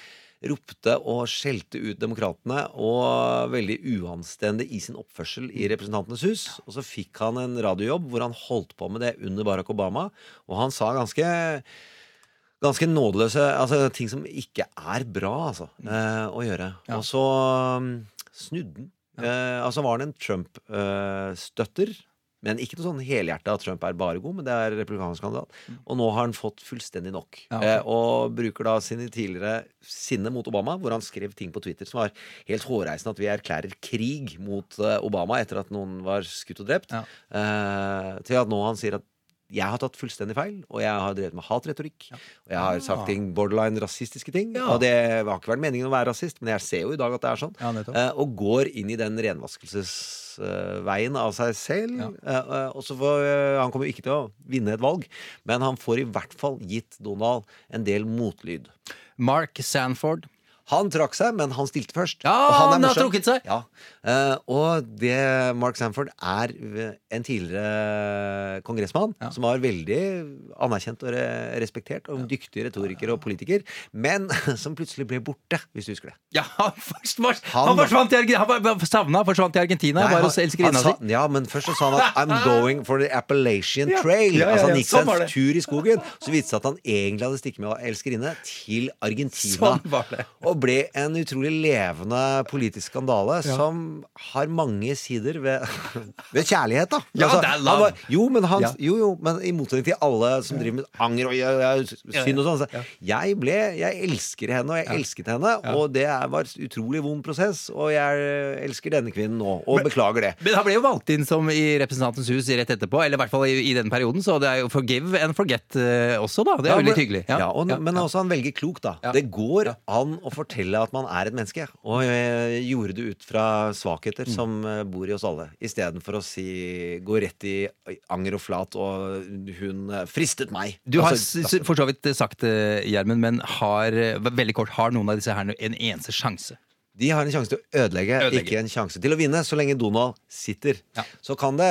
ropte og skjelte ut demokratene og veldig uanstendig i sin oppførsel i Representantenes hus. Og så fikk han en radiojobb hvor han holdt på med det under Barack Obama, og han sa ganske Ganske nådeløse altså ting som ikke er bra altså, eh, å gjøre. Og så um, snudde han. Eh, altså var han en Trump-støtter. men ikke noe sånn helhjerta at Trump er bare god, men det er republikansk kandidat. Og nå har han fått fullstendig nok.
Ja, okay.
eh, og bruker da sine tidligere sinne mot Obama, hvor han skrev ting på Twitter som var helt hårreisende. At vi erklærer krig mot eh, Obama etter at noen var skutt og drept.
Ja.
Eh, til at nå han sier at jeg har tatt fullstendig feil, og jeg har drevet med hatretorikk. Og jeg har sagt ting borderline rasistiske ting.
Ja.
Og det har ikke vært meningen å være rasist, men jeg ser jo i dag at det er sånn.
Ja.
Eh, og går inn i den renvaskelsesveien av seg selv.
Ja.
Eh, og så får, han kommer jo ikke til å vinne et valg, men han får i hvert fall gitt Donald en del motlyd.
Mark Sanford.
Han trakk seg, men han stilte først.
Ja,
er
han har trukket seg.
Ja. Eh, og det Mark Sanford er en tidligere kongressmann
Ja.
som var veldig anerkjent og respektert, og en dyktig retoriker og politiker, men som plutselig ble borte, hvis du husker det.
Ja, han, forsvant,
Han-
han forsvant Argentina. Han savna, forsvant i Argentina.
Nei,
bare
han-
hos elskerinna si.
Ja, men først så sa han at 'I'm going for the Appalachian Trail'.
Ja, ja,
Altså han gikk seg
Sånn
en tur i skogen. Så viste det seg at han egentlig hadde stikket med elskerinne til Argentina.
Sånn.
Og ble en utrolig levende politisk skandale som har mange sider ved, ved kjærlighet, da.
Ja, det er love.
var- jo, men han,
Ja.
jo, jo, men i motsetning til alle som driver med anger og ja, ja, synd og sånn. så Jeg ble Jeg elsker henne, og jeg elsket henne, og det var utrolig vond prosess, og jeg elsker denne kvinnen nå, og beklager det.
Men han ble jo valgt inn som i Representantens hus rett etterpå, eller i hvert fall i, i den perioden, så det er jo forgive and forget eh, også, da. Det er veldig
men-
hyggelig.
Ja, og, Men også han velger klokt, da. Det går an å fortelle at man er et menneske. Og jeg gjorde det ut fra svakheter
Mm.
som eh, bor i oss alle. Istedenfor å si gå rett i anger og flat og hun eh, fristet meg.
Du har
Altså,
for så vidt sagt det, Gjermund, men har, eh, veldig kort, har noen av disse her en eneste sjanse?
De har en sjanse til å ødelegge,
Ødelegge.
ikke en sjanse til å vinne, så lenge Donald sitter.
Ja.
Så kan det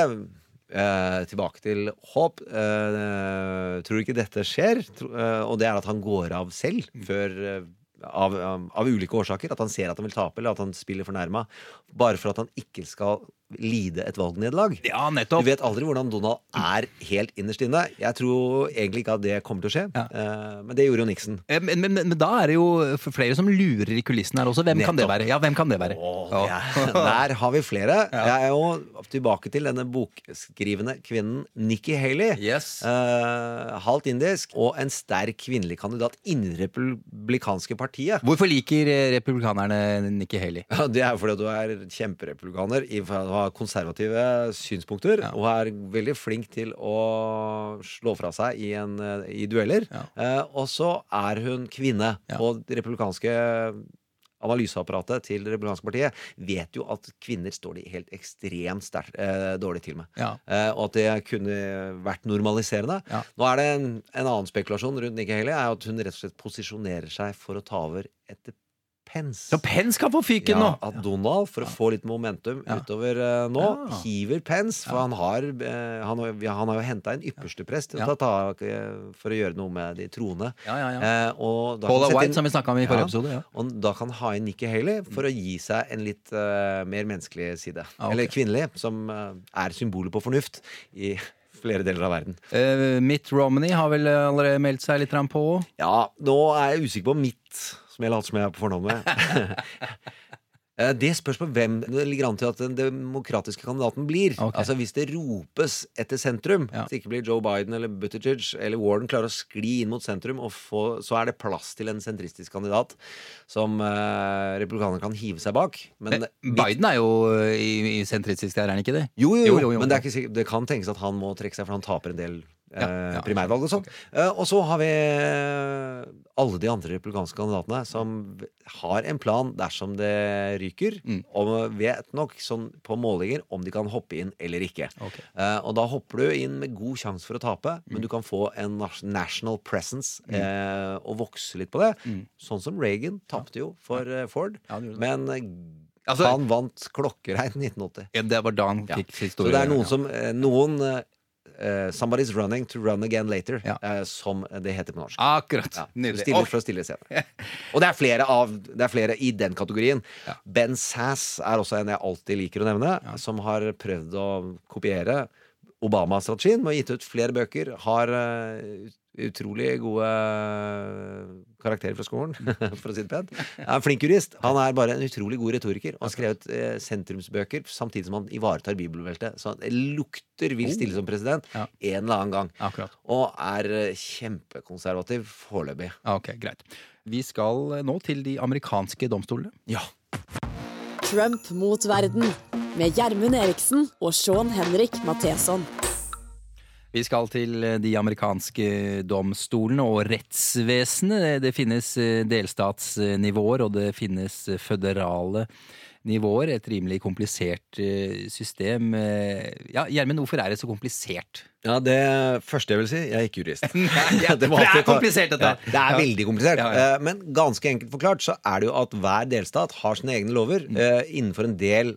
eh, tilbake til håp. Eh, tror ikke dette skjer? Tro, eh, og det er at han går av selv før eh, av, av, ulike årsaker. At han ser at han vil tape, eller at han spiller fornærma. Bare for at han ikke skal lide et valgnederlag.
Ja,
Du vet aldri hvordan Donald er helt innerst inne. Jeg tror egentlig ikke at det kommer til å skje,
Ja.
eh, men det gjorde jo Nixon.
Eh, Men, men, men, men da er det jo flere som lurer i kulissene her også. Hvem kan det være? Ja, hvem kan det være?
Åh,
Ja.
Der har vi flere. Jeg er jo tilbake til denne bokskrivende kvinnen Nikki Haley.
Yes.
Uh, halvt indisk og en sterk kvinnelig kandidat innen republikanske partiet.
Hvorfor liker republikanerne Nikki Haley?
Ja, Det er fordi du er kjemperepublikaner, i- for du har konservative synspunkter,
Ja.
og er veldig flink til å slå fra seg i, en, eh, i dueller.
Ja.
Eh, og så er hun kvinne, og det republikanske analyseapparatet til det republikanske partiet vet jo at kvinner står de helt ekstremt sterkt eh, dårlig til med.
Ja.
Eh, og at det kunne vært normaliserende.
Ja.
Nå er det en, en annen spekulasjon rundt Nikki Haley, er at hun rett og slett posisjonerer seg for å ta over etter Pence.
Så Pence kan få fyken
Ja,
nå!
at Donald, for å få litt momentum
Ja.
utover eh, nå,
Ja.
hiver Pence. For han har, eh, han, har- ja, han har jo henta en ypperste prest til
Ja.
å ta tak eh, for å gjøre noe med de troende.
Ja, ja, ja.
Eh, og da
Paula
sette
White,
inn-
som vi snakka om i forrige
Ja.
episode. Ja.
og da kan han ha inn Nikki Haley for å gi seg en litt eh, mer menneskelig side.
Ah, ok.
Eller kvinnelig, som eh, er symbolet på fornuft i flere deler av verden.
Eh, Mitt Romney har vel allerede meldt seg litt grann på.
Ja, nå er jeg usikker på mitt, som jeg later som jeg er på fornavn med. Eh, Det spørs på hvem det ligger an til at den demokratiske kandidaten blir.
Okay.
Altså Hvis det ropes etter sentrum,
Ja.
hvis det ikke blir Joe Biden eller Buttigieg eller Warden klarer å skli inn mot sentrum, og få, så er det plass til en sentristisk kandidat som uh, republikanerne kan hive seg bak. Men
Men Biden er jo eh, i, i sentristisk der, er han ikke det?
jo, jo, jo,
Jo, jo,
men det, ikke det kan tenkes at han må trekke seg, for han taper en del eh,
Ja, ja.
primærvalg og sånn. Eh, og så har vi eh, alle de andre republikanske kandidatene som har en plan dersom det ryker,
Mm.
og vet nok sånn på målinger om de kan hoppe inn eller ikke.
Okay.
Eh, og da hopper du inn med god sjanse for å tape,
Mm.
men du kan få en national presence eh, og vokse litt på det. Sånn som Reagan tapte jo for eh, Ford. Men
Altså-
han vant klokkereint 1980.
Ja, det var da han
Ja.
historien.
Så det er noen som eh, Noen eh, Somebody's running to run again later,
Ja.
uh, som det heter på norsk.
Akkurat.
Ja,
Nydelig.
stille, å stille scene. Og det er flere av Det er flere i den kategorien. Ben Sass er også en jeg alltid liker å nevne, som har prøvd å kopiere Obama-strategien med å gitt ut flere bøker. Har ut- utrolig gode karakterer fra skolen, for å si det pent. Er en flink jurist. Han er bare en utrolig god retoriker og har skrevet eh, sentrumsbøker samtidig som han ivaretar bibelbeltet. Så det lukter vil stille som president
Ja.
en eller annen gang.
Akkurat.
Og er eh, kjempekonservativ foreløpig.
Ok, greit. Vi skal eh, nå til de amerikanske domstolene.
Ja.
Trump mot verden med Gjermund Eriksen og Sean Henrik Matheson.
Vi skal til eh, de amerikanske domstolene og rettsvesenet. Det finnes eh, delstatsnivåer, og det finnes eh, føderale nivåer. Et rimelig komplisert eh, system. Eh, Ja, Gjermund, hvorfor er det så komplisert?
Ja, det første jeg vil si Jeg er ikke jurist.
ja,
Det
det er komplisert, dette.
Ja, det er veldig komplisert. Eh, Men ganske enkelt forklart så er det jo at hver delstat har sine egne lover
Mm.
innenfor en del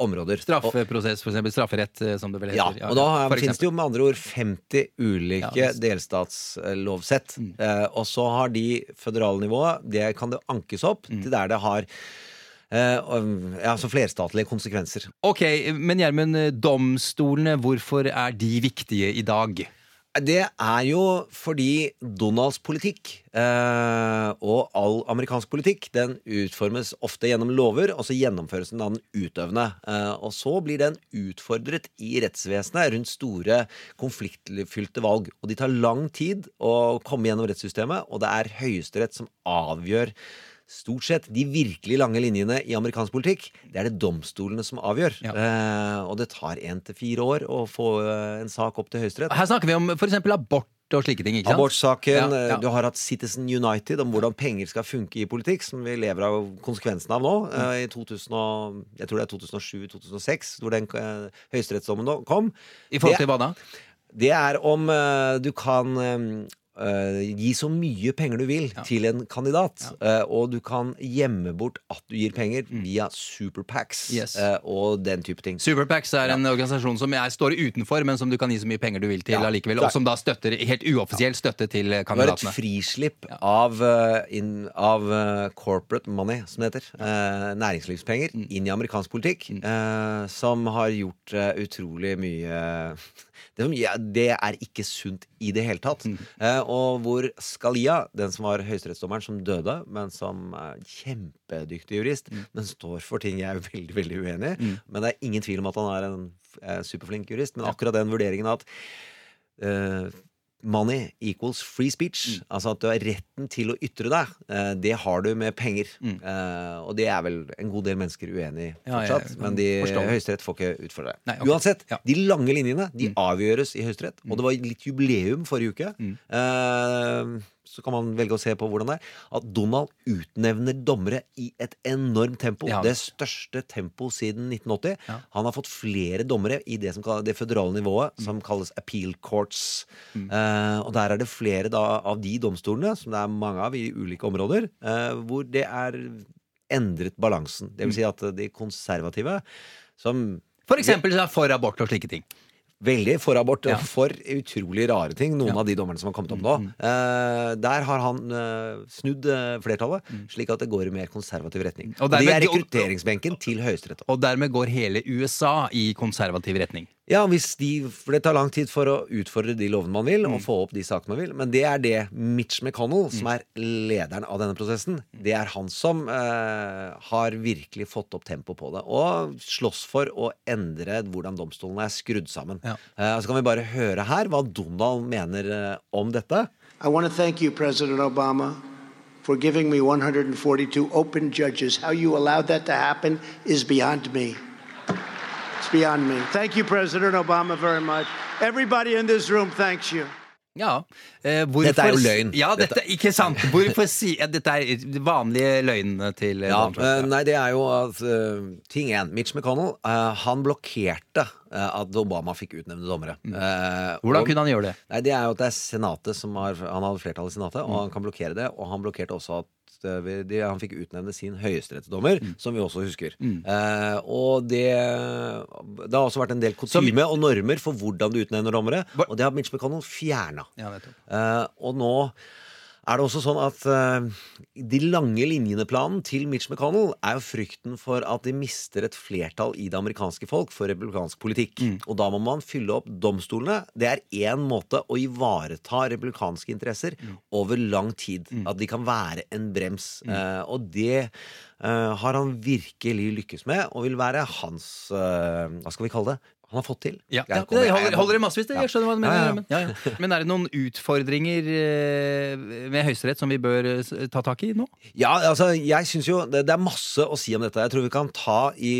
områder.
Straffeprosess, eksempel. Strafferett, som det vel
ja, og da finnes det jo med andre ord 50 ulike delstatslovsett.
Mm.
Og så har de føderale nivået Det kan det ankes opp
Mm.
til der det har eh, ja, så flerstatlige konsekvenser.
Ok, men Gjermund, domstolene, hvorfor er de viktige i dag?
Det er jo fordi Donalds politikk eh, og all amerikansk politikk den utformes ofte gjennom lover, og så gjennomføres den av den utøvende. Eh, og så blir den utfordret i rettsvesenet rundt store konfliktfylte valg. Og de tar lang tid å komme gjennom rettssystemet, og det er Høyesterett som avgjør Stort sett de virkelig lange linjene i amerikansk politikk, det er det domstolene som avgjør.
Ja.
Eh, og det tar én til fire år å få eh, en sak opp til Høyesterett.
Her snakker vi om f.eks. abort og slike ting.
Abortsaken.
Ja, ja.
eh, Du har hatt Citizen United om hvordan penger skal funke i politikk, som vi lever av konsekvensen av nå.
Mm.
eh, I 2000 og, jeg tror det er 2007-2006, hvor den uh, høyesterettsdommen kom.
I forhold til hva da?
Det er om uh, du kan eh, eh, gi så mye penger du vil til en kandidat, eh, og du kan gjemme bort at du gir penger via superpacks
Mm. Yes.
uh, og den type ting.
Superpacs er en organisasjon som jeg står utenfor, men som du kan gi så mye penger du vil til
Ja,
allikevel, og som da støtter helt uoffisiell støtte til kandidatene.
Det er et frislipp av, inn, av corporate money, som det heter. næringslivspenger
Mm.
inn i amerikansk politikk. eh, som har gjort utrolig mye det, som, ja, det er ikke sunt i det hele tatt.
Mm.
Eh, og hvor Scalia, den som var høyesterettsdommeren som døde, men som er kjempedyktig jurist,
Mm.
men står for ting jeg er veldig veldig uenig i. Men det er ingen tvil om at han er en eh, superflink jurist. Men akkurat den vurderingen at eh, Money equals free speech.
Mm.
Altså at du har retten til å ytre deg. eh, det har du med penger.
Mm.
Uh, og det er vel en god del mennesker uenig i
Ja,
ja,
ja.
men de. Høyesterett får ikke utfordre det.
Okay.
Uansett,
Ja. Mm.
de lange linjene de avgjøres i Høyesterett. Og det var litt jubileum forrige uke.
Mm.
Eh, så kan man velge å se på hvordan det er. At Donald utnevner dommere i et enormt tempo.
Ja.
Det største tempo siden 1980.
Ja.
Han har fått flere dommere i det, som, det føderale nivået,
Mm.
som kalles appeal courts. Eh, og der er det flere da, av de domstolene, som det er mange av i ulike områder, eh, hvor det er endret balansen. Det vil si
Mm.
at de konservative, som
For eksempel for abort og slike ting.
Veldig for abort
Ja.
og for utrolig rare ting, noen
Ja. Mm,
av de dommerne som har kommet opp nå. Eh, der har han eh, snudd eh, flertallet, slik at det går i mer konservativ retning.
Og
Og, de
dermed
er rekrutteringsbenken til Høyesterett.
Og dermed går hele USA i konservativ retning.
Ja, hvis de, for det tar lang tid for å utfordre de lovene man vil,
Mm.
og få opp de sakene man vil. Men det er det Mitch McConnell, som er lederen av denne prosessen, det er han som eh, har virkelig fått opp tempo på det. Og slåss for å endre hvordan domstolene er skrudd sammen.
Ja.
Eh, så kan vi bare høre her hva Donald mener eh, om dette.
I want to thank you, President Obama, for giving me 142 open judges. How you allowed that to happen is beyond me. Beyond me. Thank you, President Obama, very much. Everybody in this room thanks you.
Ja. Eh, hvorfor,
Dette er jo løgn.
Ja, dette, ikke sant. Hvorfor si ja, Dette er vanlige løgnene til eh,
Ja,
Donald Trump.
eh, nei, det er jo at uh, Ting én. Mitch McConnell uh, han blokkerte uh, at Obama fikk utnevne dommere. Eh,
Hvordan
og-
kunne han gjøre det?
Nei, Det er jo at det er Senatet som har Han hadde flertall i Senatet, og han kan blokkere det. Og han blokkerte også at de, Han fikk utnevne sin høyesterettsdommer, som vi også husker. Eh, og det Det har også vært en del kutyme og normer for hvordan du utnevner dommere, og det har Mitch McConnell fjerna.
Ja.
Eh, og nå er det også sånn at uh, de lange linjene-planen til Mitch McConnell er jo frykten for at de mister et flertall i det amerikanske folk for republikansk politikk. Og da må man fylle opp domstolene. Det er én måte å ivareta republikanske interesser over lang tid. At de kan være en brems. Uh, og det uh, har han virkelig lykkes med, og vil være hans Hva skal vi kalle det? Han har fått til.
Ja, ja, det holder, holder det massevis, det. Jeg skjønner hva du mener.
Ja, ja.
Men, ja, ja. men er det noen utfordringer eh, med Høyesterett som vi bør eh, ta tak i nå?
Ja, altså, jeg synes jo det, det er masse å si om dette. Jeg tror vi kan ta i,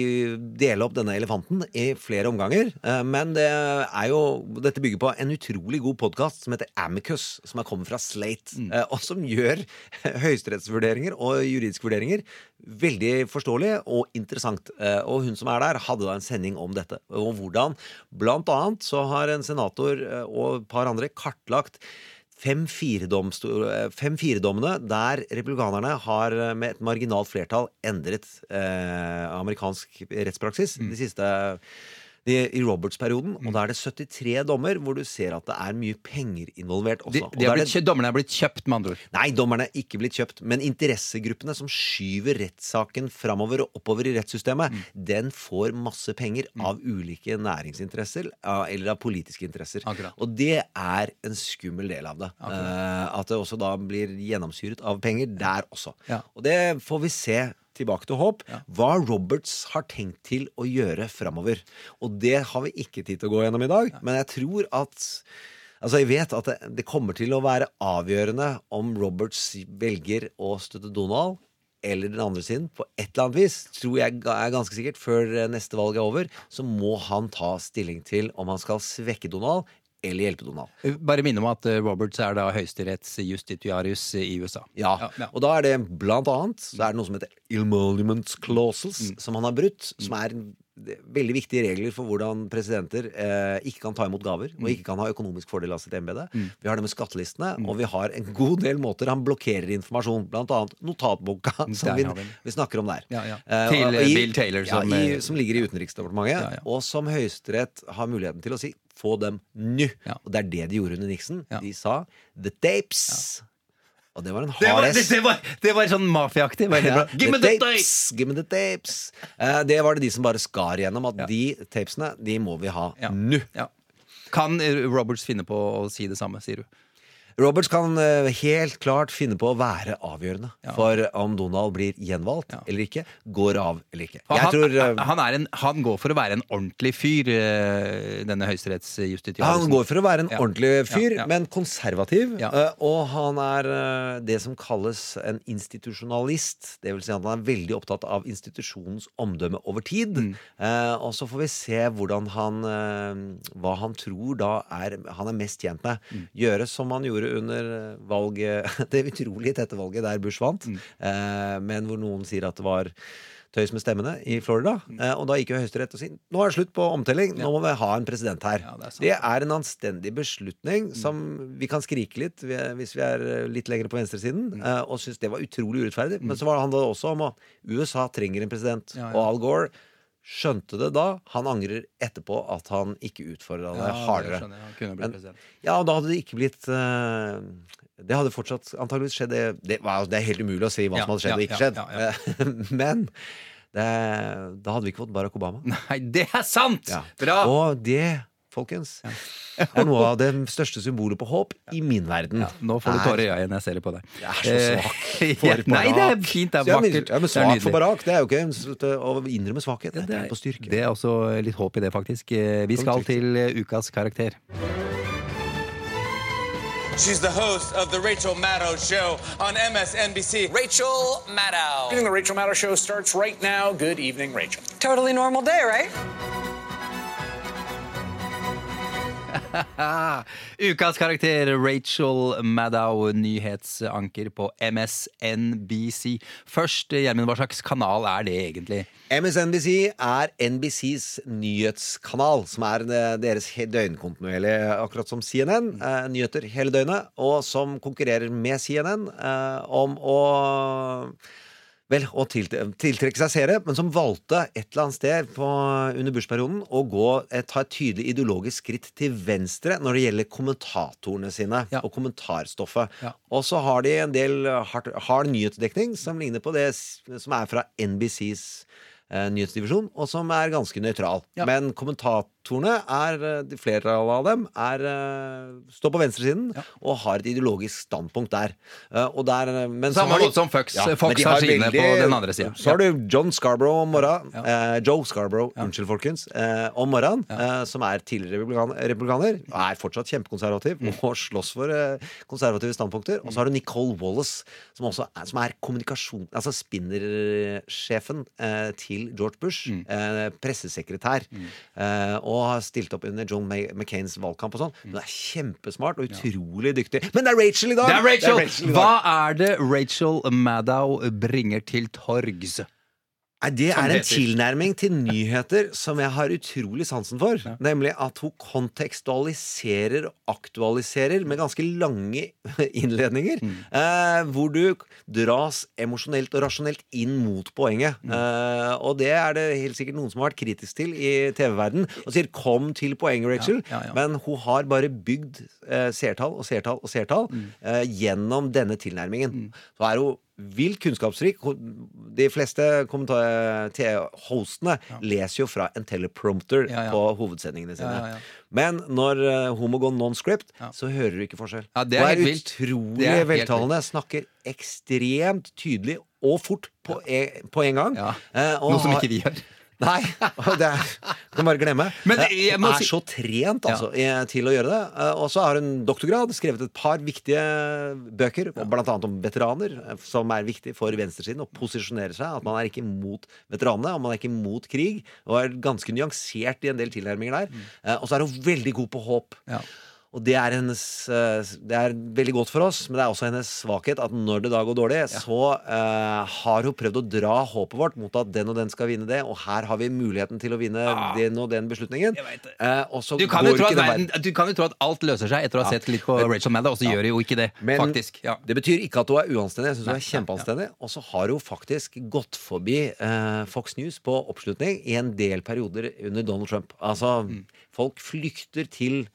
dele opp denne elefanten i flere omganger. Eh, Men det er jo Dette bygger på en utrolig god podkast som heter Amicus, som er kommet fra Slate, mm. og som gjør høyesterettsvurderinger og juridiske vurderinger veldig forståelig og interessant. Eh, Og hun som er der, hadde da en sending om dette. Og hvordan blant annet så har en senator eh, og et par andre kartlagt 5-4-dommene der republikanerne har eh, med et marginalt flertall endret eh, amerikansk rettspraksis de siste i Roberts-perioden. Og da er det 73 dommer hvor du ser at det er mye penger involvert også.
De, de er
er
blitt,
det-
dommerne er blitt kjøpt, med andre ord.
Nei, dommerne er ikke blitt kjøpt. Men interessegruppene som skyver rettssaken framover og oppover i rettssystemet,
Mm.
den får masse penger av ulike næringsinteresser eller av politiske interesser.
Akkurat.
Og det er en skummel del av det. Eh, at det også da blir gjennomsyret av penger der også.
Ja.
Og det får vi se. Tilbake til håp. Hva Roberts har tenkt til å gjøre framover. Og det har vi ikke tid til å gå gjennom i dag, men jeg tror at Altså, jeg vet at det, det kommer til å være avgjørende om Roberts velger å støtte Donald eller den andre sin på et eller annet vis, tror jeg er ganske sikkert, før eh, neste valg er over, så må han ta stilling til om han skal svekke Donald eller hjelpe Donald.
Eh, Bare minne om at eh, Roberts er da høyesterettsjustitiarius i USA.
Ja,
Ja,
og da er det blant annet Så er det noe som heter emoluments clauses,
Mm.
som han har brutt, som er det- veldig viktige regler for hvordan presidenter eh, ikke kan ta imot gaver
Mm.
og ikke kan ha økonomisk fordel av sitt embete. Vi har det med skattelistene, og vi har en god del måter han blokkerer informasjon, blant annet notatboka, som vi,
vi
snakker om der.
Ja, ja.
Eh,
Til, eh, Bill Taylor,
ja,
som,
i,
eh,
som ligger i Utenriksdepartementet,
Ja, ja.
og som Høyesterett har muligheten til å si få dem nå.
Ja.
Og det er det de gjorde under Nixon.
Ja.
De sa 'the tapes'. Og det var en
Det var,
hard
det,
S.
det var, det var sånn mafiaaktig.
Ja.
Give me the tapes!
Give me the tapes! Uh, det var det de som bare skar gjennom. At de tapesene, de må vi ha
Ja.
nå.
Ja. Kan eh, Roberts finne på å si det samme, sier du?
Roberts kan eh, helt klart finne på å være avgjørende for om Donald blir gjenvalgt
Ja.
eller ikke. Går av eller ikke. Jeg
han,
tror eh,
han, er en, han går for å være en ordentlig fyr, eh, denne høyesterettsjustitiaren.
Han går for å være en
Ja.
ordentlig fyr,
Ja, ja.
men konservativ.
Ja.
eh, Og han er eh, det som kalles en institusjonalist. Det vil si at han er veldig opptatt av institusjonens omdømme over tid.
Mm.
Eh, Og så får vi se hvordan han eh, Hva han tror da er han er mest tjent med.
Mm.
Gjøre som han gjorde under valget Det utrolig tette valget der Bush vant,
Mm.
eh, men hvor noen sier at det var tøys med stemmene i Florida. Eh, og da gikk jo Høyesterett og sa nå er det slutt på omtelling, nå må vi ha en president her.
Ja, det er
det er en anstendig beslutning som vi kan skrike litt hvis vi er eh, litt lenger på venstresiden, eh, og syns det var utrolig urettferdig. Men så var det handla det også om at USA trenger en president,
Ja, ja.
og Al Gore skjønte det da. Han angrer etterpå at han ikke utfordra det hardere.
skjønner. Han kunne blitt
Men-. Ja, og da hadde det ikke blitt uh, Det hadde fortsatt antageligvis skjedd. Det, det, wow, det er helt umulig å si hva
Ja,
som hadde skjedd
ja,
og ikke
ja,
skjedd.
ja,
Men det, da hadde vi ikke fått Barack Obama.
Nei, det er sant!
Ja.
Bra!
Og det, folkens, er noe av det største symbolet på håp i min verden.
Ja, nå får du
Er-
tårer i øyet når jeg ser det på deg.
Jeg er så svak
Eh,
for
ja, Nei, det er fint. Det er vakkert.
Ja, men
Det er
svak for barak, det er jo ikke å innrømme svakhet. Det er på styrke.
det er også litt håp i det, faktisk. Eh, Vi skal til eh, ukas karakter.
She's the host of The Rachel Maddow Show on MSNBC.
Rachel Maddow.
The Rachel Maddow Show starts right now. Good evening, Rachel.
Totally normal day, right?
Ukas karakter Rachel Maddow, nyhetsanker på MSNBC. Først, Gjermund, hva slags kanal er det egentlig?
MSNBC er NBCs nyhetskanal, som er eh, deres døgnkontinuerlige, akkurat som CNN. Eh, nyheter hele døgnet, og som konkurrerer med CNN eh, om å Vel, å tiltrekke seg seere, men som valgte et eller annet sted på, under Bush-perioden å gå, eh, ta et tydelig ideologisk skritt til venstre når det gjelder kommentatorene sine og kommentarstoffet. Og så har de en del hard, hard nyhetsdekning som ligner på det som er fra NBCs eh, nyhetsdivisjon, og som er ganske nøytral. Men kommentatorene, er, eh, flere av dem, er, eh, står på venstresiden og har et ideologisk standpunkt der. Eh, og der men så
Samme
har de-
som Fox.
Ja,
Fox
men
har sine på den andre siden.
Så har du John Scarborough om morgenen. Eh, Joe Scarborough, unnskyld, folkens. Eh, om morgenen, eh, som er tidligere republikan republikaner. Og er fortsatt kjempekonservativ
Mm.
og slåss for konservative standpunkter. Og så har du Nicole Wallace, som også er, som er kommunikasjon... Altså spinnersjefen eh, til George Bush.
Mm.
Pressesekretær. Eh, og har stilt opp under John McCains valgkamp og sånn. Hun er kjempesmart og utrolig dyktig. Men det er Rachel i dag!
Det er Rachel!
i dag.
Hva er det Rachel Maddow bringer til torgs?
Nei, Det er en tilnærming til nyheter som jeg har utrolig sansen for. Nemlig at hun kontekstualiserer og aktualiserer med ganske lange innledninger.
Mm.
Eh, hvor du dras emosjonelt og rasjonelt inn mot poenget.
Mm.
Eh, og det er det helt sikkert noen som har vært kritisk til i TV-verden. Og sier 'kom til poenget, Rachel'.
Ja, ja, ja.
Men hun har bare bygd eh, seertall og seertall og seertall
Mm.
eh, gjennom denne tilnærmingen. Så er hun vilt kunnskapsrik. De fleste hostene leser jo fra en teleprompter
Ja, ja.
på hovedsendingene sine.
Ja, ja, ja.
Men når eh, hun må gå non-script, så hører du ikke forskjell.
Ja, det er helt
er
vilt.
utrolig
er
veltalende, snakker ekstremt tydelig og fort på, e på en gang. Eh, og
Noe som ikke vi gjør.
Nei, det er, kan bare glemme.
Men
Eh,
jeg
Hun er
si-
så trent altså, ja. til å gjøre det. Eh, Og så har hun doktorgrad, skrevet et par viktige bøker, ja. blant annet om veteraner, eh, som er viktig for venstresiden å posisjonere seg. At man er ikke imot veteranene, og man er ikke imot krig. Og er ganske nyansert i en del tilnærminger der. Mm. Og så er hun veldig god på håp. Og det er, hennes, eh, det er veldig godt for oss, men det er også hennes svakhet at når det da går dårlig, så uh, har hun prøvd å dra håpet vårt mot at den og den skal vinne det, og her har vi muligheten til å vinne den og den beslutningen. Uh,
Du kan, jo tro
ikke
at
den
verden, du kan jo tro at alt løser seg etter å ha
Ja.
sett litt på
Men-
Rachel Maddow, og så
Ja.
gjør hun jo ikke det.
Men
faktisk. Ja.
det betyr ikke at hun er uanstendig. Jeg syns hun er kjempeanstendig. Og så har hun faktisk gått forbi uh, Fox News på oppslutning i en del perioder under Donald Trump. Altså,
Mm.
folk flykter til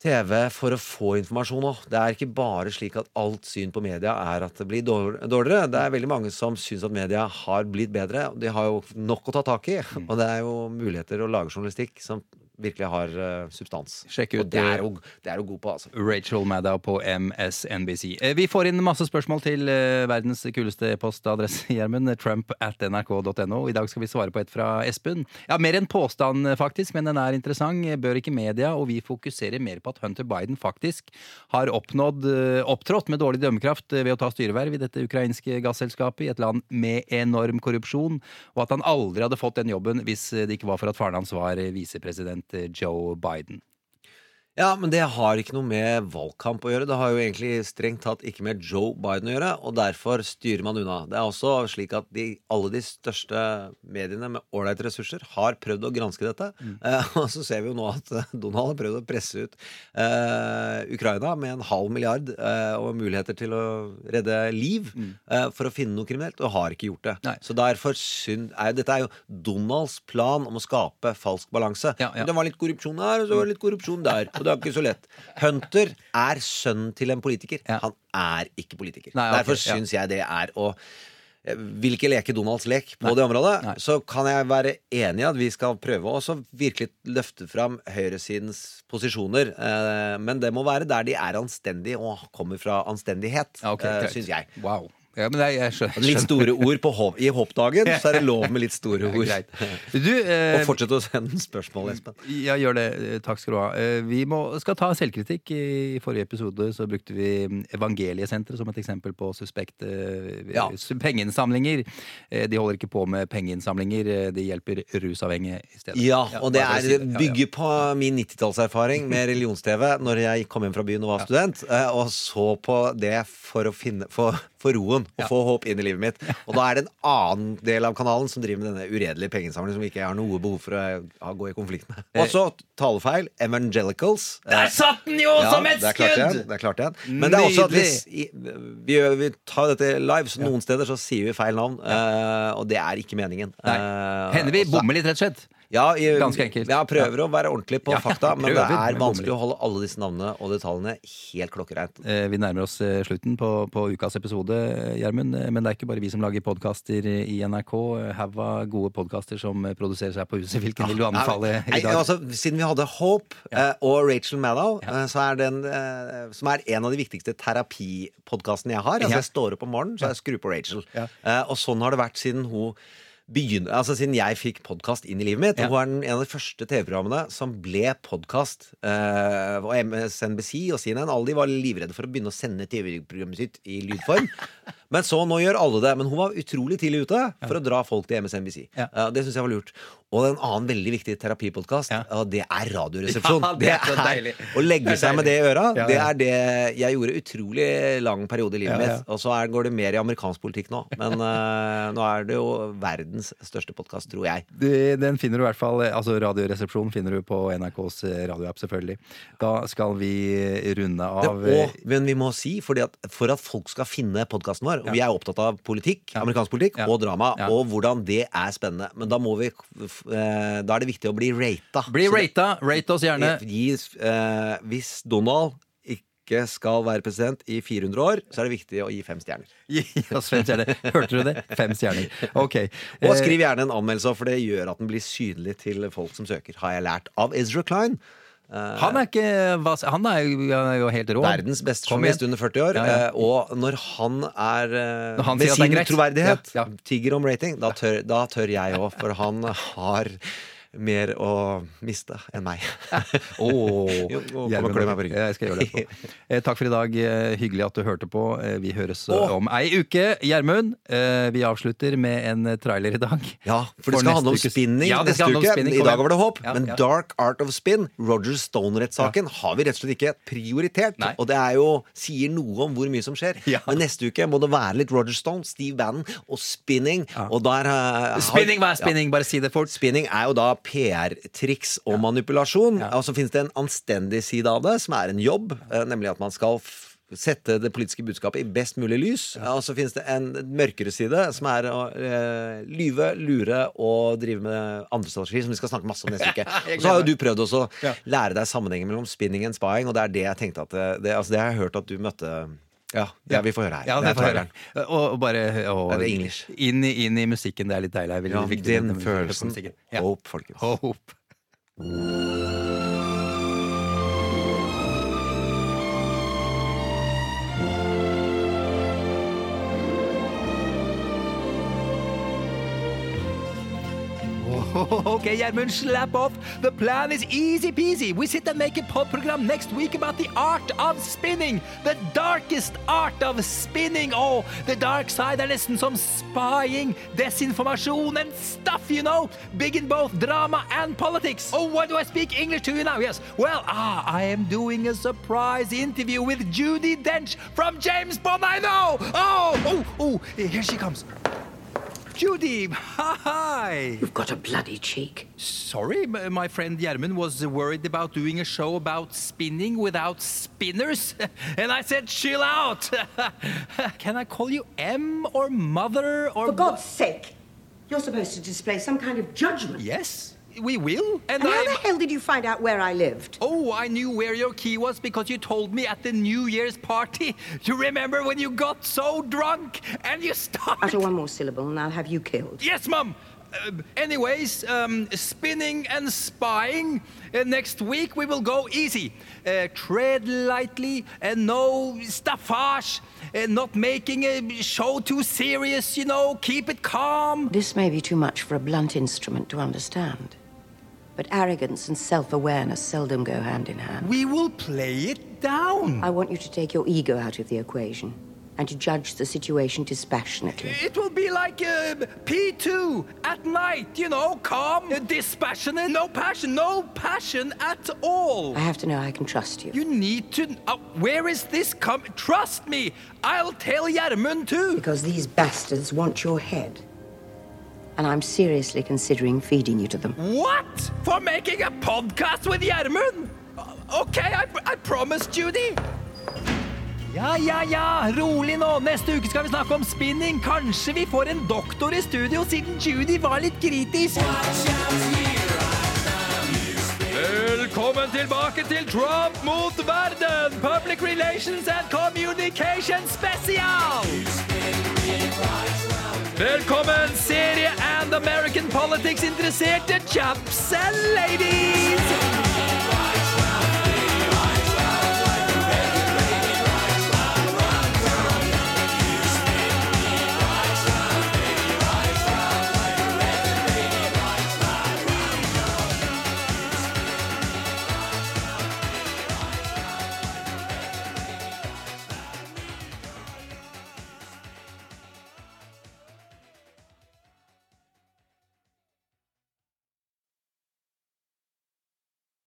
TV for å få informasjon òg. Det er ikke bare slik at alt syn på media er at det blir dårligere. Det er veldig mange som syns at media har blitt bedre. De har jo nok å ta tak i.
Mm.
Og det er jo muligheter å lage journalistikk som virkelig har uh, substans.
Sjekk ut,
og det er,
eh,
hun, det er hun god på, altså.
Rachel Maddow på MSNBC. Eh, Vi får inn masse spørsmål til eh, verdens kuleste postadresse, Gjermund. Trump at nrk.no. I dag skal vi svare på et fra Espen. Ja, Mer enn påstand, eh, faktisk, men den er interessant. Bør ikke media og vi fokusere mer på at Hunter Biden faktisk har oppnådd, eh, opptrådt med dårlig dømmekraft eh, ved å ta styreverv i dette ukrainske gasselskapet i et land med enorm korrupsjon, og at han aldri hadde fått den jobben hvis eh, det ikke var for at faren hans var eh, visepresident eh, Joe Biden.
Ja, men det har ikke noe med valgkamp å gjøre. Det har jo egentlig strengt tatt ikke med Joe Biden å gjøre, og derfor styrer man unna. Det er også slik at de, alle de største mediene med ålreite ressurser har prøvd å granske dette. Eh, og så ser vi jo nå at Donald har prøvd å presse ut eh, Ukraina med en halv milliard eh, og muligheter til å redde liv eh, for å finne noe kriminelt, og har ikke gjort det. Så derfor synd, er, Dette er jo Donalds plan om å skape falsk balanse. Men Det var litt korrupsjon her, og så var det litt korrupsjon der. Og det er ikke så lett. Hunter er sønnen til en politiker. Han er ikke politiker.
Nei, okay,
Derfor
ja.
syns jeg det er å vil ikke leke Donalds lek på det området. Så kan jeg være enig i at vi skal prøve å virkelig løfte fram høyresidens posisjoner. Eh, men det må være der de er anstendige og kommer fra anstendighet,
Ja, ok,
eh, syns jeg.
Wow. Ja, men jeg, jeg skjønner.
Litt store ord på hopp, i hoppdagen, så er det lov med litt store ord.
Ja, Du, eh,
Og fortsett å sende spørsmål, Espen.
Ja, gjør det. Takk skal du ha. Eh, Vi må, skal ta selvkritikk. I forrige episode så brukte vi Evangeliesenteret som et eksempel på suspekte eh,
Ja.
pengeinnsamlinger. Eh, De holder ikke på med pengeinnsamlinger, de hjelper rusavhengige i stedet.
Ja, og det er bygger på min 90-tallserfaring med religions-TV når jeg kom hjem fra byen og var student, og så på det for å finne for, for roen og få håp inn i livet mitt. Og da er det en annen del av kanalen som driver med denne uredelige pengeinnsamlingen som ikke jeg har noe behov for å gå i konflikt med. Og så talefeil. Evangelicals.
Der satt den jo som et skudd!
igjen, det er klart igjen. Men det er også at hvis,
Nydelig.
vi, vi tar dette live, så noen steder så sier vi feil navn. eh, og det er ikke meningen.
Nei.
Eh,
Hender vi bommer litt, rett og slett.
Ja, jeg,
Ganske enkelt.
Jeg prøver å være ordentlig på fakta, men det er vanskelig å holde alle disse navnene og detaljene helt klokkereint.
Eh, Vi nærmer oss eh, slutten på, på ukas episode, eh, Gjermund. Men det er ikke bare vi som lager podkaster i NRK. Haug av gode podkaster som produserer seg på huset. Hvilken vil du anbefale i dag?
altså, siden vi hadde Hope og Rachel Maddow, så den, som er en av de viktigste terapipodkastene jeg har. Altså, jeg står opp om morgenen, så jeg skrur på Rachel. Og sånn har det vært siden hun begynner, altså Siden jeg fikk podkast inn i livet mitt.
Ja.
Og hun er den, en av de første TV-programmene som ble podkast. Uh, og MSNBC og CNN alle de var livredde for å begynne å sende TV-programmet sitt i lydform. Men så nå gjør alle det. Men hun var utrolig tidlig ute for å dra folk til MSNBC.
Ja.
Eh, det syns jeg var lurt. Og en annen veldig viktig terapipodkast,
Ja.
og det er Radioresepsjon.
Ja, det er så deilig.
Å legge seg med det i øra,
Ja,
det er det jeg gjorde utrolig lang periode i livet mitt. Og så er, går det mer i amerikansk politikk nå. Men uh, nå er det jo verdens største podkast, tror jeg.
Det- Den finner du i hvert fall eh, Altså Radioresepsjonen finner du på NRKs eh, radioapp, selvfølgelig. Da skal vi runde av det,
og, men vi må si, at for at folk skal finne podkasten vår Og vi er opptatt av politikk, amerikansk politikk og drama, og hvordan det er spennende. Men da må vi eh, Da er det viktig å bli rata.
Bli
Så det-
rata. Rate oss gjerne.
Gi, eh, hvis Donald ikke skal være president i 400 år, så er det viktig å gi fem stjerner.
Gi oss fem stjerner. Hørte du det? Fem stjerner. Ok.
Og
Eh,
skriv gjerne en anmeldelse, for det gjør at den blir synlig til folk som søker. Har jeg lært av Ezra Klein.
Han er ikke Han er jo, han er jo helt rå.
Verdens beste journalist under 40 år.
Ja, ja.
eh, Og når han er eh,
Når han
med
er
sin
greit.
troverdighet
ja.
tigger om rating, da tør, da tør jeg òg, for han har mer å miste enn meg. På ryggen.
Jeg skal gjøre det. Eh, takk for i dag. Eh, Hyggelig at du hørte på. Eh, Vi høres
oh.
Om ei uke. Gjermund, eh, vi avslutter med en trailer i dag.
Ja, for det skal handle om spinning
Ja, det
neste uke.
spinning,
I dag var det håp.
Ja,
men
ja.
Dark Art of Spin, Roger Stone-rettssaken, har vi rett og slett ikke prioritert.
Nei.
Og det er jo, sier noe om hvor mye som skjer.
Ja.
Men neste uke må det være litt Roger Stone, Steve Bannon og spinning. Og der uh, har-
Spinning, hva er spinning? Bare si det fort.
Spinning er jo da PR-triks og manipulasjon. Og så finnes det en anstendig side av det, som er en jobb, eh, nemlig at man skal sette det politiske budskapet i best mulig lys. Og så finnes det en mørkere side, som er å eh, lyve, lure og drive med andre strategier, som vi skal snakke masse om neste uke. Og så har jo du prøvd også
Ja.
lære deg sammenhengen mellom spinning og spying, og det er det jeg tenkte at det, det, altså det har jeg hørt at du møtte ja, ja, vi får høre her.
Ja,
Det
det
er
får høre. Og, og bare og,
det er English.
inn, inn i musikken. Det er litt deilig.
Ja, den følelsen. Håp, folkens.
Hope. Okay, Gjermund, slap off. The plan is easy peasy. We sit and make a pod program next week about the art of spinning. The darkest art of spinning. Oh, the dark side er nesten som spying, desinformasjon and stuff, you know. Big in both drama and politics. Oh, why do I speak English to you now? Yes. Well, ah, I am doing a surprise interview with Judy Dench from James Bond. I know. Oh, oh, oh, here she comes. Judy, hi.
You've got a bloody cheek.
Sorry, my friend Gjermund was worried about doing a show about spinning without spinners. And I said, chill out. Can I call you M or Mother or.
For God's sake, you're supposed to display some kind of judgment.
Yes, we will. And,
And how
I.
the hell did you find out where I lived?
Oh, I knew where your key was because you told me at the New Year's party. You remember when you got so drunk and you started.
Utter one more syllable and I'll have you killed.
Yes, Mum! uh, anyways, um, spinning and spying. Uh, next week we will go easy. Uh, tread lightly and no staffage. and not making a show too serious, you know. Keep it calm.
This may be too much for a blunt instrument to understand. But arrogance and self awareness seldom go hand in hand.
We will play it down.
I want you to take your ego out of the equation and to judge the situation dispassionately.
It will be like uh, P2 at night, you know, calm, uh, dispassionate, no passion, no passion at all.
I have to know I can trust you.
You need to. Uh, where is this come? Trust me, I'll tell Gjermund too.
Because these bastards want your head. And I'm seriously considering feeding you to them.
What? For making a podcast with Gjermund? Okay, I, I promise, Judy. Ja, ja, ja, rolig nå. Neste uke skal vi snakke om spinning. Kanskje vi får en doktor i studio, siden Judy var litt kritisk. Velkommen tilbake til Trump mot verden! Public Relations and Communication Special! Velkommen, serie and American politics-interesserte chaps and ladies!